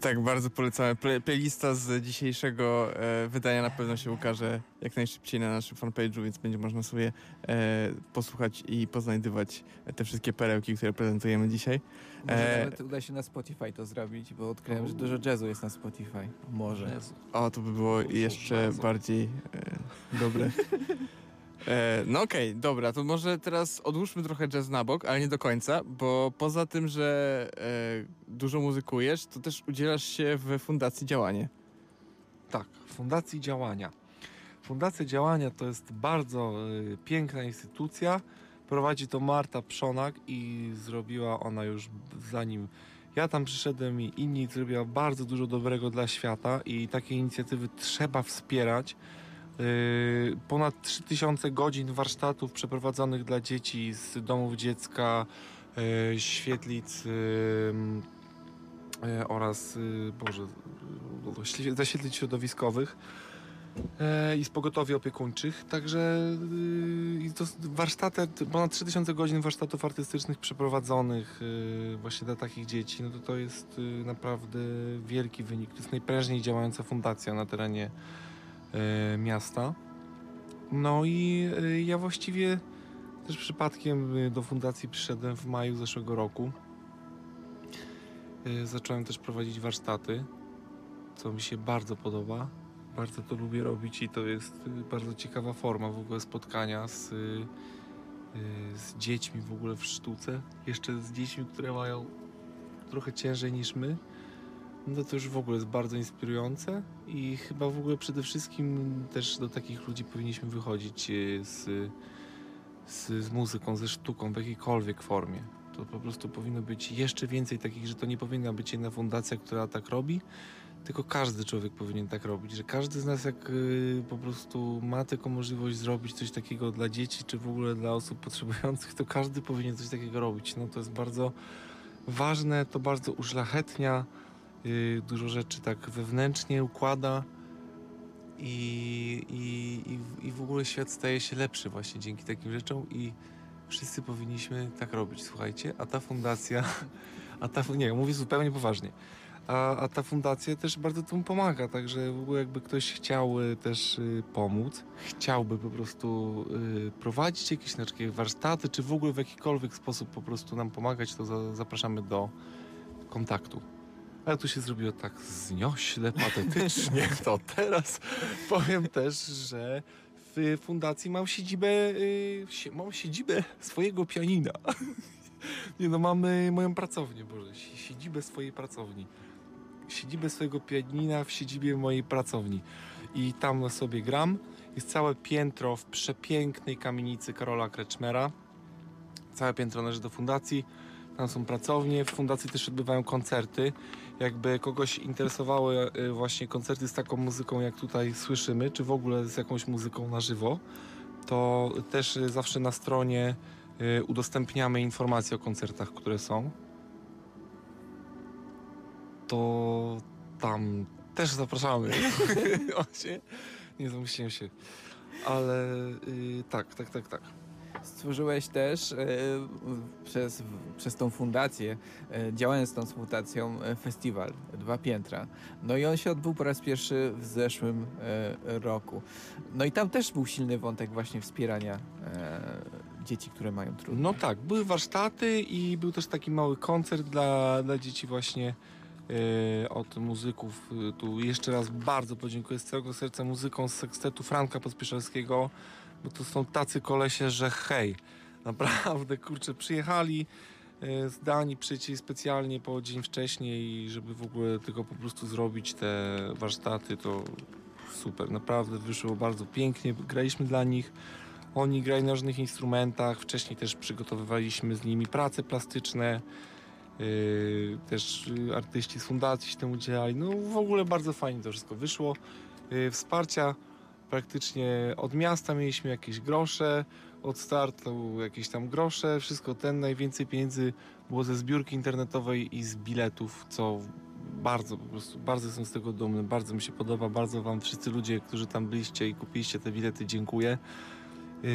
Tak, bardzo polecamy. Play, playlista z dzisiejszego e, wydania na pewno się ukaże jak najszybciej na naszym fanpage'u, więc będzie można sobie e, posłuchać i poznajdywać te wszystkie perełki, które prezentujemy dzisiaj. Może E, nawet uda się na Spotify to zrobić, bo odkryłem, że dużo jazzu jest na Spotify. Może. Jezu. O, to by było jeszcze bardziej e, dobre. E, no okej, dobra, to może teraz odłóżmy trochę jazz na bok, ale nie do końca, bo poza tym, że e, dużo muzykujesz, to też udzielasz się w Fundacji Działanie. Tak, Fundacji Działania. Fundacja Działania to jest bardzo y, piękna instytucja. Prowadzi to Marta Przonak i zrobiła ona już zanim ja tam przyszedłem i inni zrobiła bardzo dużo dobrego dla świata i takie inicjatywy trzeba wspierać. Y, Ponad 3000 godzin warsztatów przeprowadzonych dla dzieci z domów dziecka, y, świetlic y, oraz, Boże, zaświetlic środowiskowych i z pogotowi opiekuńczych. Także warsztaty, ponad 3000 godzin warsztatów artystycznych przeprowadzonych właśnie dla takich dzieci, no to to jest naprawdę wielki wynik. To jest najprężniej działająca fundacja na terenie miasta. No i y, ja właściwie też przypadkiem y, do fundacji przyszedłem w maju zeszłego roku. Zacząłem też prowadzić warsztaty, co mi się bardzo podoba. Bardzo to lubię robić i to jest bardzo ciekawa forma w ogóle spotkania z, z dziećmi w ogóle w sztuce. Jeszcze z dziećmi, które mają trochę ciężej niż my. No to już w ogóle jest bardzo inspirujące i chyba w ogóle przede wszystkim też do takich ludzi powinniśmy wychodzić y, z, z, z muzyką, ze sztuką w jakiejkolwiek formie. To po prostu powinno być jeszcze więcej takich, że to nie powinna być jedna fundacja, która tak robi, tylko każdy człowiek powinien tak robić, że każdy z nas jak y, po prostu ma taką możliwość zrobić coś takiego dla dzieci, czy w ogóle dla osób potrzebujących, to każdy powinien coś takiego robić. No to jest bardzo ważne, to bardzo uszlachetnia, y, dużo rzeczy tak wewnętrznie układa i, i, i, w- ogóle świat staje się lepszy właśnie dzięki takim rzeczom i wszyscy powinniśmy tak robić, słuchajcie, a ta fundacja, a ta, nie, mówię zupełnie poważnie, a, a ta fundacja też bardzo temu pomaga, także w ogóle jakby ktoś chciał y, też y, pomóc, chciałby po prostu prowadzić jakieś przykład warsztaty, czy w ogóle w jakikolwiek sposób po prostu nam pomagać, to za, zapraszamy do kontaktu. Ale tu się zrobiło tak zniośle, patetycznie, to teraz powiem też, że w fundacji mam siedzibę, y, mam siedzibę swojego pianina. Nie no, mamy moją pracownię, Boże, si- siedzibę swojej pracowni. Siedzibę swojego pianina w siedzibie mojej pracowni. I tam sobie gram. Jest całe piętro w przepięknej kamienicy Karola Kreczmera. Całe piętro należy do fundacji. Tam są pracownie. W fundacji też odbywają koncerty. Jakby kogoś interesowały y, właśnie koncerty z taką muzyką, jak tutaj słyszymy, czy w ogóle z jakąś muzyką na żywo, to też y, zawsze na stronie y, udostępniamy informacje o koncertach, które są. To tam też zapraszamy. Nie zamyśliłem się. Ale tak, tak, tak, tak. Stworzyłeś też e, przez, przez tą fundację, e, działając tą fundacją, e, festiwal Dwa Piętra. No i on się odbył po raz pierwszy w zeszłym roku. No i tam też był silny wątek właśnie wspierania dzieci, które mają trudno. No tak, były warsztaty i był też taki mały koncert dla, dla dzieci właśnie od muzyków. Tu jeszcze raz bardzo podziękuję z całego serca muzykom z sekstetu Franka Pospieszalskiego, bo to są tacy kolesie, że hej, naprawdę, kurczę, przyjechali e, z Danii przyjęci specjalnie po dzień wcześniej, żeby w ogóle tylko po prostu zrobić te warsztaty, to super, naprawdę wyszło bardzo pięknie, graliśmy dla nich. Oni grają na różnych instrumentach. Wcześniej też przygotowywaliśmy z nimi prace plastyczne. Yy, też artyści z fundacji się temu udzielali. No w ogóle bardzo fajnie to wszystko wyszło. Yy, wsparcia praktycznie od miasta mieliśmy jakieś grosze, od startu jakieś tam grosze, wszystko ten. Najwięcej pieniędzy było ze zbiórki internetowej i z biletów, co bardzo, po prostu bardzo jestem z tego dumny, bardzo mi się podoba, bardzo wam wszyscy ludzie, którzy tam byliście i kupiliście te bilety, dziękuję. Yy,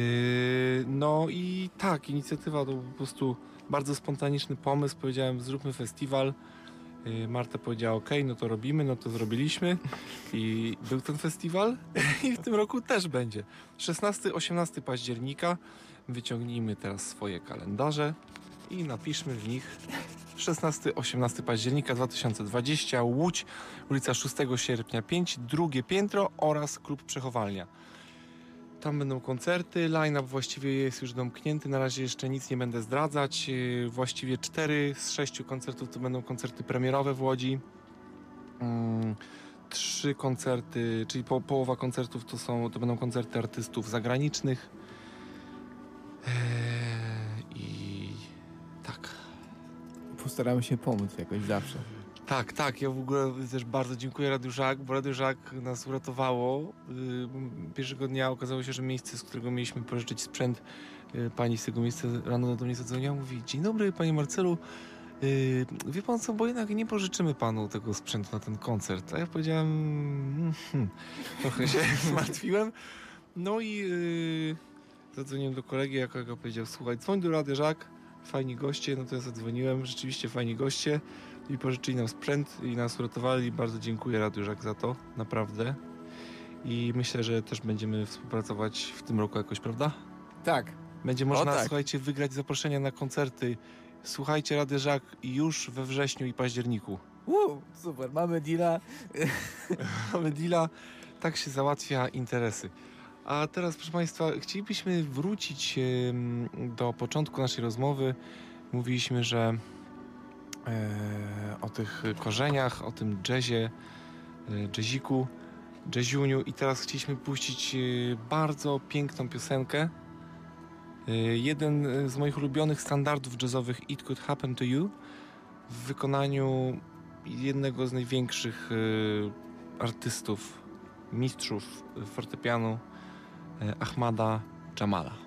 No i tak, inicjatywa to po prostu bardzo spontaniczny pomysł. Powiedziałem, zróbmy festiwal. Y, Marta powiedziała, ok, no to robimy, no to zrobiliśmy. I był ten festiwal i w tym roku też będzie. 16-18 października. Wyciągnijmy teraz swoje kalendarze i napiszmy w nich 16-18 października 2020 Łódź, ulica 6 sierpnia 5, drugie piętro oraz klub Przechowalnia. Tam będą koncerty, line-up właściwie jest już domknięty, na razie jeszcze nic nie będę zdradzać. Yy, Właściwie cztery z sześciu koncertów to będą koncerty premierowe w Łodzi. Mm, Trzy koncerty, czyli po, połowa koncertów to, są, to będą koncerty artystów zagranicznych. Eee, I tak. Postaramy się pomóc jakoś zawsze. Tak, tak. Ja w ogóle też bardzo dziękuję Radiu Żak, bo Radio Żak nas uratowało. Yy, Pierwszego dnia okazało się, że miejsce, z którego mieliśmy pożyczyć sprzęt, yy, pani z tego miejsca rano do mnie zadzwoniła, mówi Dzień dobry, panie Marcelu. Yy, wie pan co, bo jednak nie pożyczymy panu tego sprzętu na ten koncert. A ja powiedziałem, "Mm, hmm, trochę się zmartwiłem. No i zadzwoniłem do kolegi, jak powiedział, słuchaj, dzwoń do Radia Żak, fajni goście, no to ja zadzwoniłem, rzeczywiście fajni goście i pożyczyli nam sprzęt i nas uratowali. Bardzo dziękuję Radiu Żak za to, naprawdę. I myślę, że też będziemy współpracować w tym roku jakoś, prawda? Tak. Będzie można, tak. słuchajcie, wygrać zaproszenia na koncerty. Słuchajcie Rady Żak już we wrześniu i październiku. Wow, super, mamy deala. Mamy deala, tak się załatwia interesy. A teraz, proszę Państwa, chcielibyśmy wrócić do początku naszej rozmowy. Mówiliśmy, że o tych korzeniach, o tym jazzie, e, jazziku, jazziuniu i teraz chcieliśmy puścić e, bardzo piękną piosenkę. E, jeden e, z moich ulubionych standardów jazzowych It Could Happen to You w wykonaniu jednego z największych e, artystów, mistrzów fortepianu e, Ahmada Jamala.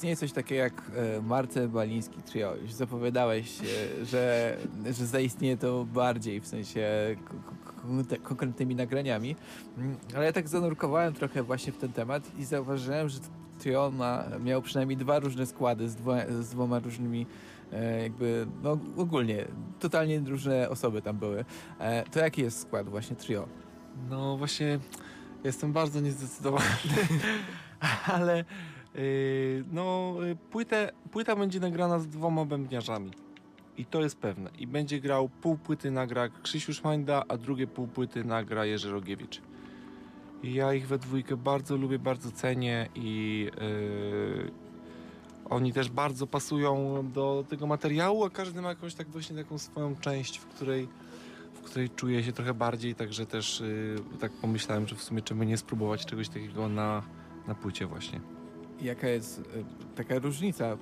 Istnieje coś takiego jak e, Marcel Baliński Trio. Już zapowiadałeś, e, że, że zaistnieje to bardziej, w sensie konkretnymi nagraniami. Mm, Ale ja tak zanurkowałem trochę właśnie w ten temat i zauważyłem, że Trio ma, miał przynajmniej dwa różne składy z, dwoma, z dwoma różnymi e, jakby, no ogólnie, totalnie różne osoby tam były. To jaki jest skład właśnie Trio? No właśnie, jestem bardzo niezdecydowany, ale no yy, płytę, płyta będzie nagrana z dwoma bębniarzami. I to jest pewne. I będzie grał pół płyty nagra Krzysiu Szmańda, a drugie pół płyty nagra Jerzy Rogiewicz. I ja ich we dwójkę bardzo lubię, bardzo cenię i yy, oni też bardzo pasują do tego materiału, a każdy ma jakąś tak właśnie taką swoją część, w której w której czuję się trochę bardziej, także też yy, tak pomyślałem, że w sumie czemu nie spróbować czegoś takiego na, na płycie właśnie. Jaka jest e, taka różnica e,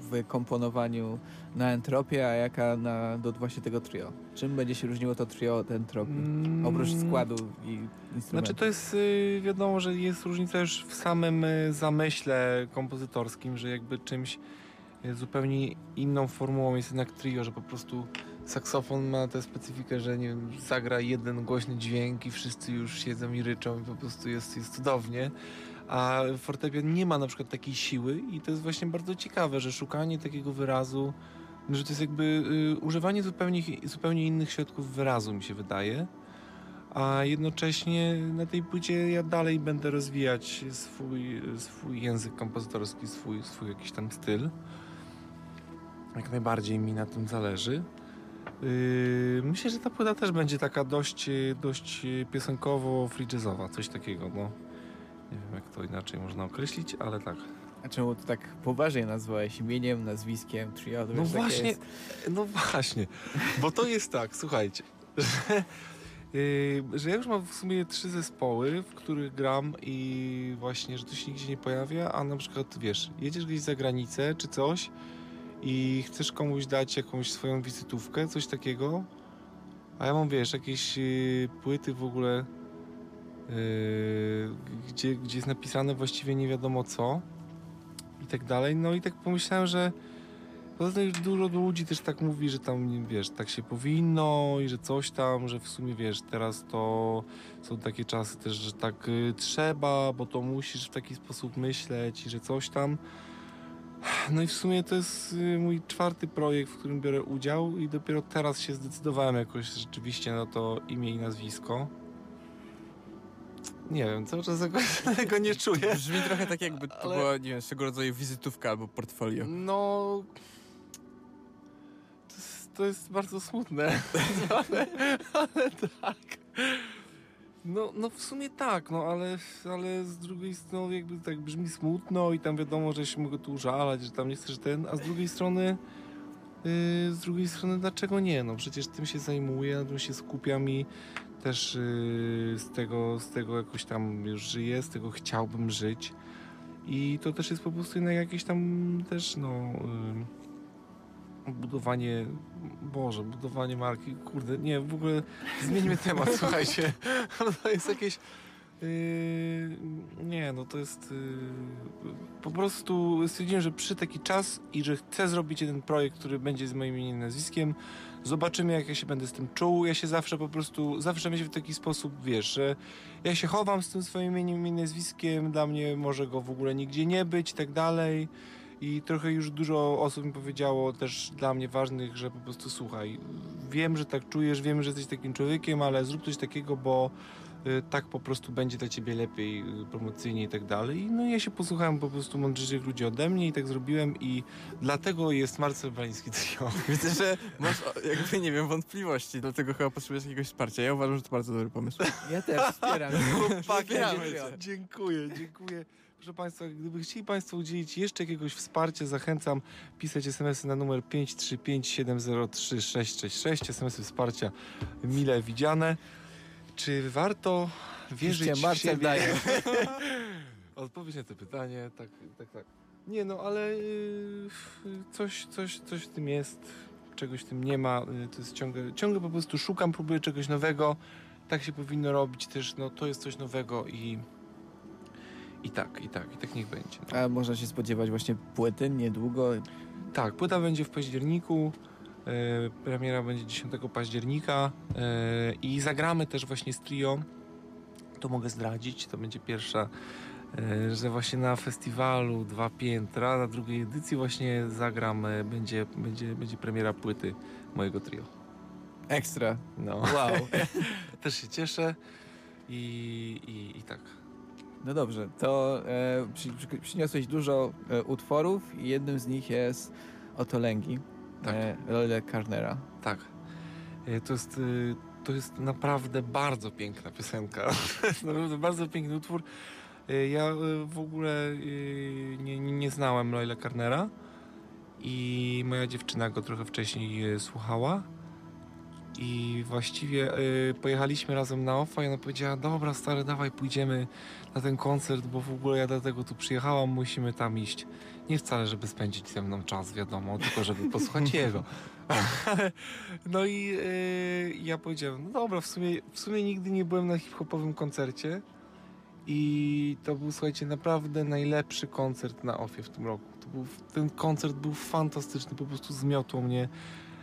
w komponowaniu na entropię, a jaka na, do właśnie tego trio? Czym będzie się różniło to trio od entropii? Mm, Oprócz składu i instrumentów. Znaczy to jest yy, wiadomo, że jest różnica już w samym y, zamyśle kompozytorskim, że jakby czymś y, zupełnie inną formułą jest jednak trio, że po prostu saksofon ma tę specyfikę, że nie wiem, zagra jeden głośny dźwięk i wszyscy już siedzą i ryczą i po prostu jest, jest cudownie. A fortepian nie ma na przykład takiej siły i to jest właśnie bardzo ciekawe, że szukanie takiego wyrazu, że to jest jakby y, używanie zupełnie, zupełnie innych środków wyrazu mi się wydaje. A jednocześnie na tej płycie ja dalej będę rozwijać swój, swój język kompozytorski, swój, swój jakiś tam styl. Jak najbardziej mi na tym zależy. Yy, myślę, że ta płyta też będzie taka dość, dość piosenkowo free jazzowa, coś takiego, no. Nie wiem jak to inaczej można określić, ale tak. A czemu to tak poważnie nazwałeś imieniem, nazwiskiem trio? To No takie właśnie, no właśnie, bo to jest tak, słuchajcie, że, yy, że ja już mam w sumie trzy zespoły, w których gram i właśnie, że to się nigdzie nie pojawia, a na przykład, wiesz, jedziesz gdzieś za granicę czy coś i chcesz komuś dać jakąś swoją wizytówkę, coś takiego, a ja mam, wiesz, jakieś yy, płyty w ogóle, gdzie, gdzie jest napisane właściwie nie wiadomo co i tak dalej, no i tak pomyślałem, że Poza już dużo ludzi też tak mówi, że tam, wiesz, tak się powinno i że coś tam, że w sumie, wiesz, teraz to są takie czasy też, że tak y, trzeba, bo to musisz w taki sposób myśleć i że coś tam. No i w sumie to jest y, mój czwarty projekt, w którym biorę udział i dopiero teraz się zdecydowałem jakoś rzeczywiście na to imię i nazwisko. Nie wiem, cały czas jakoś tego nie czuję. Brzmi trochę tak jakby to Ale- była, nie wiem, swego rodzaju wizytówka albo portfolio. No. To jest, to jest bardzo smutne. ale, ale tak. No, no w sumie tak, no ale, ale z drugiej strony jakby tak brzmi smutno i tam wiadomo, że się mogę tu użalać, że tam nie chcesz ten, a z drugiej strony yy, z drugiej strony dlaczego nie? No przecież tym się zajmuję, na tym się skupiam i też yy, z, tego, z tego jakoś tam już żyję, z tego chciałbym żyć. I to też jest po prostu jednak jakieś tam też, no, ym, budowanie, Boże, budowanie marki, kurde, nie, w ogóle zmieńmy temat, słuchajcie, to jest jakieś, yy, nie, no to jest, yy, po prostu stwierdziłem, że przy taki czas i że chcę zrobić jeden projekt, który będzie z moim imieniem i nazwiskiem, zobaczymy jak ja się będę z tym czuł, ja się zawsze po prostu, zawsze myślę w taki sposób, wiesz, że ja się chowam z tym swoim imieniem i nazwiskiem, dla mnie może go w ogóle nigdzie nie być i tak dalej. I trochę już dużo osób mi powiedziało też dla mnie ważnych, że po prostu słuchaj, wiem, że tak czujesz, wiem, że jesteś takim człowiekiem, ale zrób coś takiego, bo tak po prostu będzie dla ciebie lepiej y, promocyjnie i tak dalej. No i ja się posłuchałem po prostu mądrzejszych ludzi ode mnie i tak zrobiłem i dlatego jest Marcel Baliński Trio. Widzę, że masz jakby, nie wiem, wątpliwości, dlatego chyba potrzebujesz jakiegoś wsparcia. Ja uważam, że to bardzo dobry pomysł. Ja też wspieram. Dziękuję, dziękuję. Proszę Państwa, gdyby chcieli Państwo udzielić jeszcze jakiegoś wsparcia, zachęcam pisać SMS-y na numer 535703666. SMS-y wsparcia mile widziane. Czy warto wierzyć Piszcie, w siebie? daje. Odpowiedź na to pytanie, tak, tak, tak. Nie no, ale yy, coś, coś, coś w tym jest, czegoś w tym nie ma. Yy, to jest ciągle, ciągle po prostu szukam, próbuję czegoś nowego. Tak się powinno robić też, no to jest coś nowego i, I tak, i tak, i tak niech będzie. A można się spodziewać właśnie płyty niedługo. Tak, płyta będzie w październiku. E, premiera będzie 10 października e, i zagramy też właśnie z trio. To mogę zdradzić, to będzie pierwsza, e, że właśnie na festiwalu Dwa Piętra, na drugiej edycji właśnie zagram, będzie, będzie, będzie premiera płyty mojego trio. Ekstra. No, Wow. też się cieszę i, i, i tak. No dobrze, to e, przy, przy, przyniosłeś dużo e, utworów i jednym z nich jest Otolęgi, Tak. e, Lole Carnera. Tak. E, To jest, y, to jest naprawdę bardzo piękna piosenka. To jest naprawdę bardzo piękny utwór. E, Ja w ogóle nie, nie, znałem Loyla Carnera i moja dziewczyna go trochę wcześniej słuchała. I właściwie y, pojechaliśmy razem na OFA i ona powiedziała, dobra stary, dawaj pójdziemy na ten koncert, bo w ogóle ja dlatego tu przyjechałam, musimy tam iść. Nie wcale, żeby spędzić ze mną czas, wiadomo, tylko żeby posłuchać jego. no i y, ja powiedziałem, no dobra, w sumie, w sumie nigdy nie byłem na hip-hopowym koncercie i to był, słuchajcie, naprawdę najlepszy koncert na OFie w tym roku. Był, ten koncert był fantastyczny, po prostu zmiotło mnie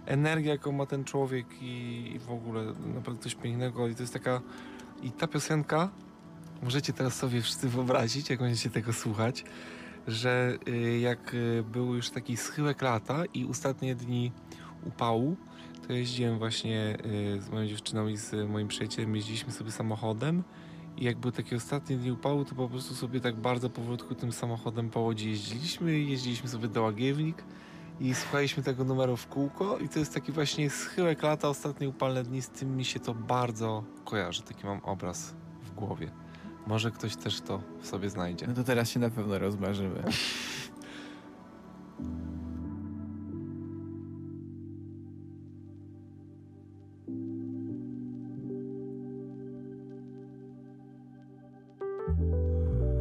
energia, jaką ma ten człowiek i, i w ogóle naprawdę coś pięknego i to jest taka i ta piosenka możecie teraz sobie wszyscy wyobrazić, jak będziecie tego słuchać, że y, jak y, był już taki schyłek lata i ostatnie dni upału, to jeździłem właśnie y, z moją dziewczyną i z moim przyjacielem, jeździliśmy sobie samochodem i jak były takie ostatnie dni upału, to po prostu sobie tak bardzo powolutku tym samochodem po łodzi jeździliśmy, jeździliśmy sobie do Łagiewnik i słuchaliśmy tego numeru w kółko i to jest taki właśnie schyłek lata, ostatnie upalne dni, z tym mi się to bardzo kojarzy, taki mam obraz w głowie. Może ktoś też to w sobie znajdzie. No to teraz się na pewno rozmarzymy.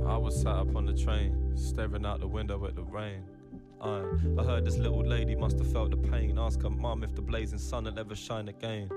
I was sat up on the train, staring out the window at the rain. Uh, I heard this little lady must have felt the pain. Ask her mum if the blazing sun will ever shine again.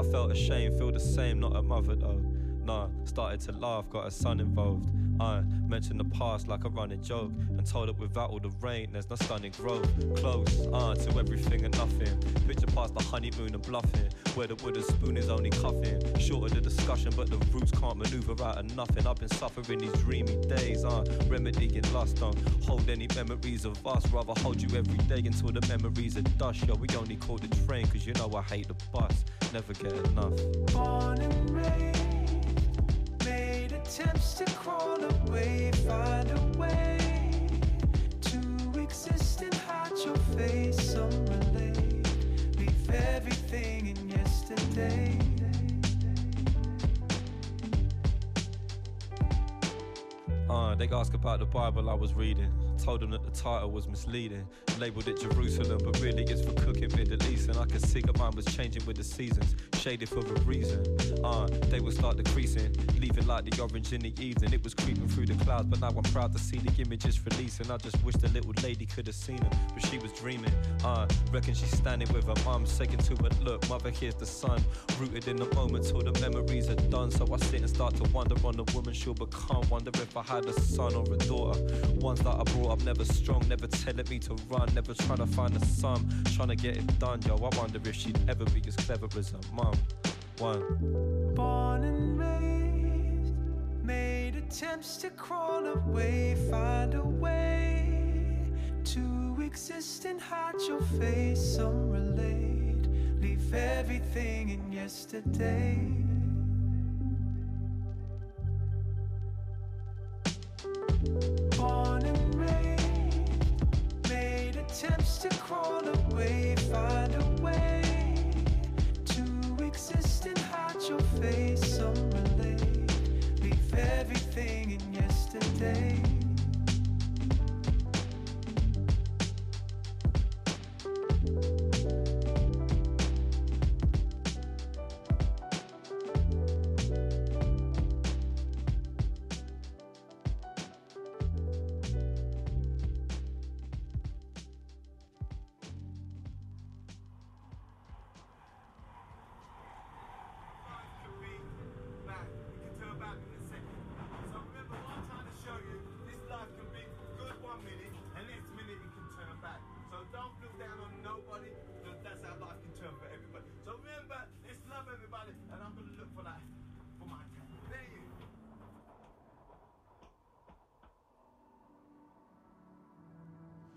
I felt ashamed, feel the same, not a mother though. Nah, started to laugh, got her son involved. I mentioned the past like a running joke and told it without all the rain, there's no stunning growth. Close, uh, to everything and nothing. Picture past the honeymoon and bluffing, where the wooden spoon is only cuffing. Short of the discussion, but the roots can't maneuver out of nothing. I've been suffering these dreamy days, uh, remedying lust. Don't hold any memories of us, rather hold you every day until the memories are dust. Yo, we only call the train, cause you know I hate the bus. Never get enough. born raised, Uh, they ask about the Bible I was reading. Told them that the title was misleading. Labeled it Jerusalem, but really it's for cooking Middle East. And I could see that mine was changing with the seasons, shaded for a reason. Uh, they would start decreasing, leaving like the orange in the evening. It was creeping through the clouds, but now I'm proud to see the images releasing. I just wish the little lady could have seen them, but she was dreaming. Uh, reckon she's standing with her mum, saying to her, Look, mother, here's the sun. Rooted in the moment till the memories are done. So I sit and start to wonder on the woman she'll become. Wonder if I had a son or a daughter. Ones that I brought up never strong, never telling me to run, never trying to find a sum, trying to get it done. Yo, I wonder if she'd ever be as clever as her mum. One. Born and raised, made attempts to crawl away, find a way to exist and hide your face. Some relate, leave everything in yesterday. Born and raised, made attempts to crawl away, find your face. Some relate, leave everything in yesterday.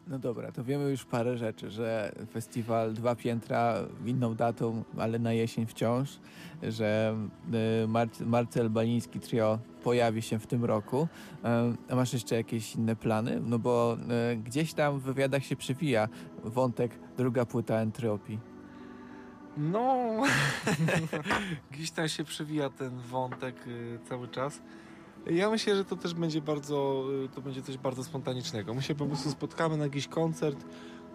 No dobra, to wiemy już parę rzeczy, że festiwal Dwa Piętra inną datą, ale na jesień wciąż, że y, Mar- Marcel Baliński Trio pojawi się w tym roku. E, A masz jeszcze jakieś inne plany? No bo e, gdzieś tam w wywiadach się przewija wątek druga płyta Entropii. No, gdzieś tam się przewija ten wątek y, cały czas. Ja myślę, że to też będzie bardzo, y, to będzie coś bardzo spontanicznego. My się po prostu spotkamy na jakiś koncert,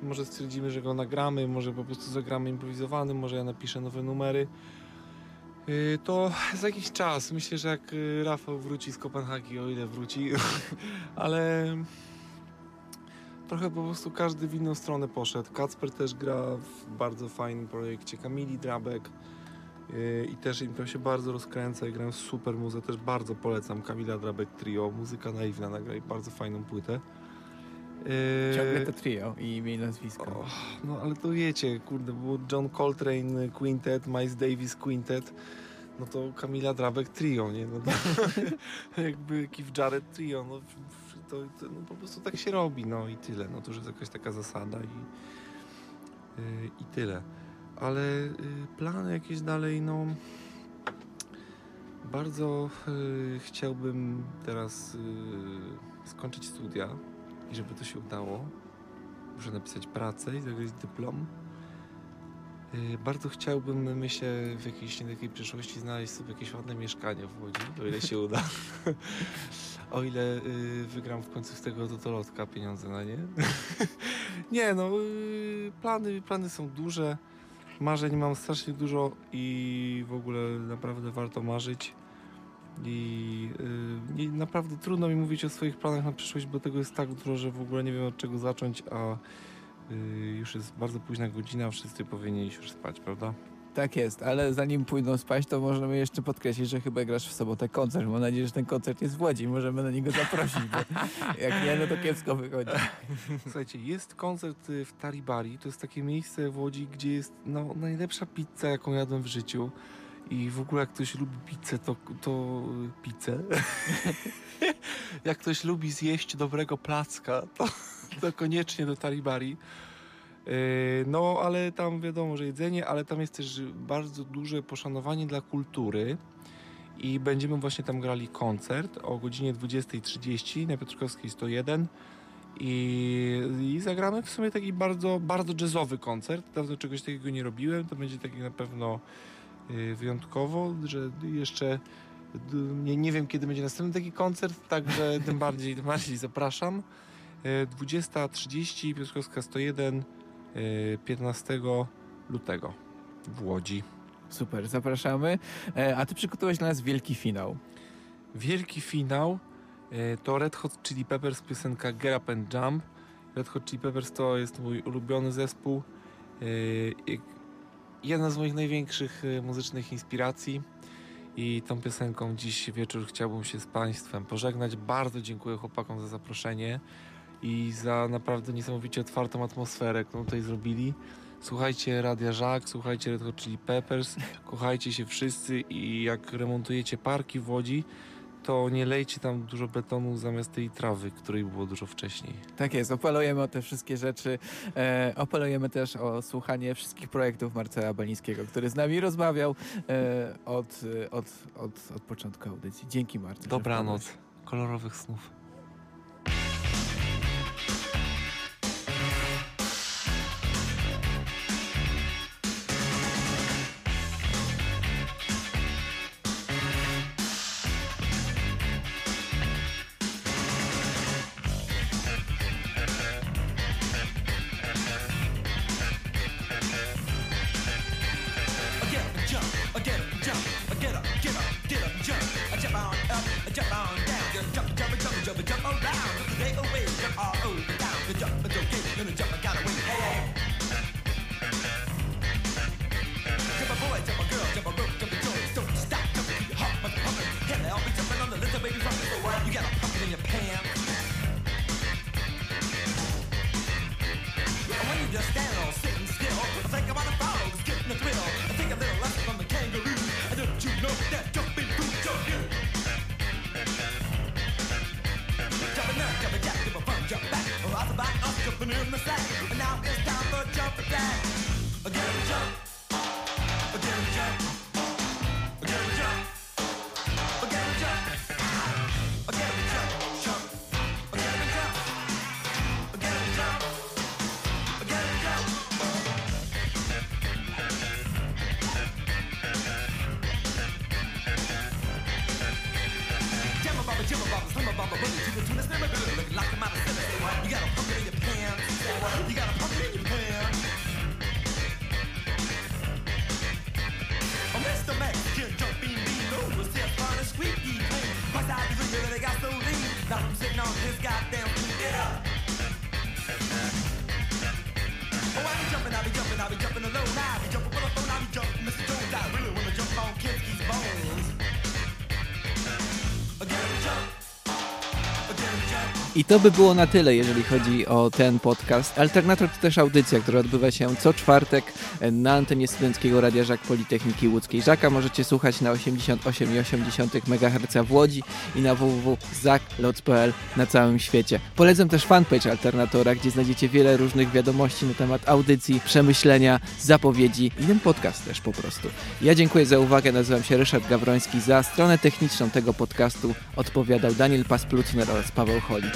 może stwierdzimy, że go nagramy, może po prostu zagramy improwizowany, może ja napiszę nowe numery. Y, To za jakiś czas, myślę, że jak y, Rafał wróci z Kopenhagi, o ile wróci, ale trochę po prostu każdy w inną stronę poszedł. Kacper też gra w bardzo fajnym projekcie, Kamili Drabek i też im to się bardzo rozkręca i grają super muzę, też bardzo polecam Kamila Drabek Trio, muzyka naiwna, nagrali bardzo fajną płytę. Yy, Ciągle to trio i imię i nazwisko. o, no ale to wiecie, kurde, było John Coltrane Quintet, Miles Davis Quintet, no to Kamila Drabek Trio, nie? No to, jakby Keith Jarrett Trio, no to, to no, po prostu tak się robi, no i tyle, no to już jest jakaś taka zasada i, yy, i tyle. Ale yy, plany jakieś dalej, no bardzo yy, chciałbym teraz yy, skończyć studia i żeby to się udało. Muszę napisać pracę i zagrać dyplom. Bardzo chciałbym, myślę, w jakiejś takiej przyszłości znaleźć sobie jakieś ładne mieszkanie w Łodzi, o ile się uda. o ile wygram w końcu z tego totolotka pieniądze na nie. nie, no, plany, plany są duże. Marzeń mam strasznie dużo i w ogóle naprawdę warto marzyć. I yy, naprawdę trudno mi mówić o swoich planach na przyszłość, bo tego jest tak dużo, że w ogóle nie wiem od czego zacząć, a yy, już jest bardzo późna godzina, wszyscy powinni już spać, prawda? Tak jest, ale zanim pójdą spać, to możemy jeszcze podkreślić, że chyba grasz w sobotę koncert. Mam nadzieję, że ten koncert jest w Łodzi i możemy na niego zaprosić, jak nie, no to kiepsko wychodzi. Słuchajcie, jest koncert y, w Taribari, to jest takie miejsce w Łodzi, gdzie jest no, najlepsza pizza, jaką jadłem w życiu. I w ogóle jak ktoś lubi pizzę, to, to pizzę. jak ktoś lubi zjeść dobrego placka, to, to koniecznie do Taribari. Yy, No, ale tam wiadomo, że jedzenie, ale tam jest też bardzo duże poszanowanie dla kultury. I będziemy właśnie tam grali koncert o godzinie 20.30 na Piotrkowskiej 101. I, I zagramy w sumie taki bardzo, bardzo jazzowy koncert. Dawno czegoś takiego nie robiłem. To będzie taki na pewno y, wyjątkowo, że jeszcze d- nie, nie wiem kiedy będzie następny taki koncert, także tym bardziej, tym bardziej zapraszam. Y, 20.30 Piotrkowska 101 y, 15 lutego w Łodzi. Super, zapraszamy. E, A ty przygotowałeś dla nas wielki finał. Wielki finał e, to Red Hot Chili Peppers piosenka Get Up and Jump. Red Hot Chili Peppers to jest mój ulubiony zespół. i Jedna z moich największych muzycznych inspiracji. I tą piosenką dziś wieczór chciałbym się z Państwem pożegnać. Bardzo dziękuję chłopakom za zaproszenie i za naprawdę niesamowicie otwartą atmosferę, którą tutaj zrobili. Słuchajcie Radia Żak, słuchajcie Red Hot Chili Peppers, kochajcie się wszyscy i jak remontujecie parki w Łodzi, to nie lejcie tam dużo betonu zamiast tej trawy, której było dużo wcześniej. Tak jest, opalujemy o te wszystkie rzeczy. E, opalujemy też o słuchanie wszystkich projektów Marcela Balińskiego, który z nami rozmawiał e, od, e, od, od, od początku audycji. Dzięki Marcel. Dobranoc, kolorowych snów. To by było na tyle, jeżeli chodzi o ten podcast. Alternator to też audycja, która odbywa się co czwartek na antenie Studenckiego Radia Żak Politechniki Łódzkiej. Żaka możecie słuchać na 88,8 MHz w Łodzi i na www.zakloc.pl na całym świecie. Polecam też fanpage Alternatora, gdzie znajdziecie wiele różnych wiadomości na temat audycji, przemyślenia, zapowiedzi i ten podcast też po prostu. Ja dziękuję za uwagę, nazywam się Ryszard Gawroński. Za stronę techniczną tego podcastu odpowiadał Daniel Pasplucner oraz Paweł Holik.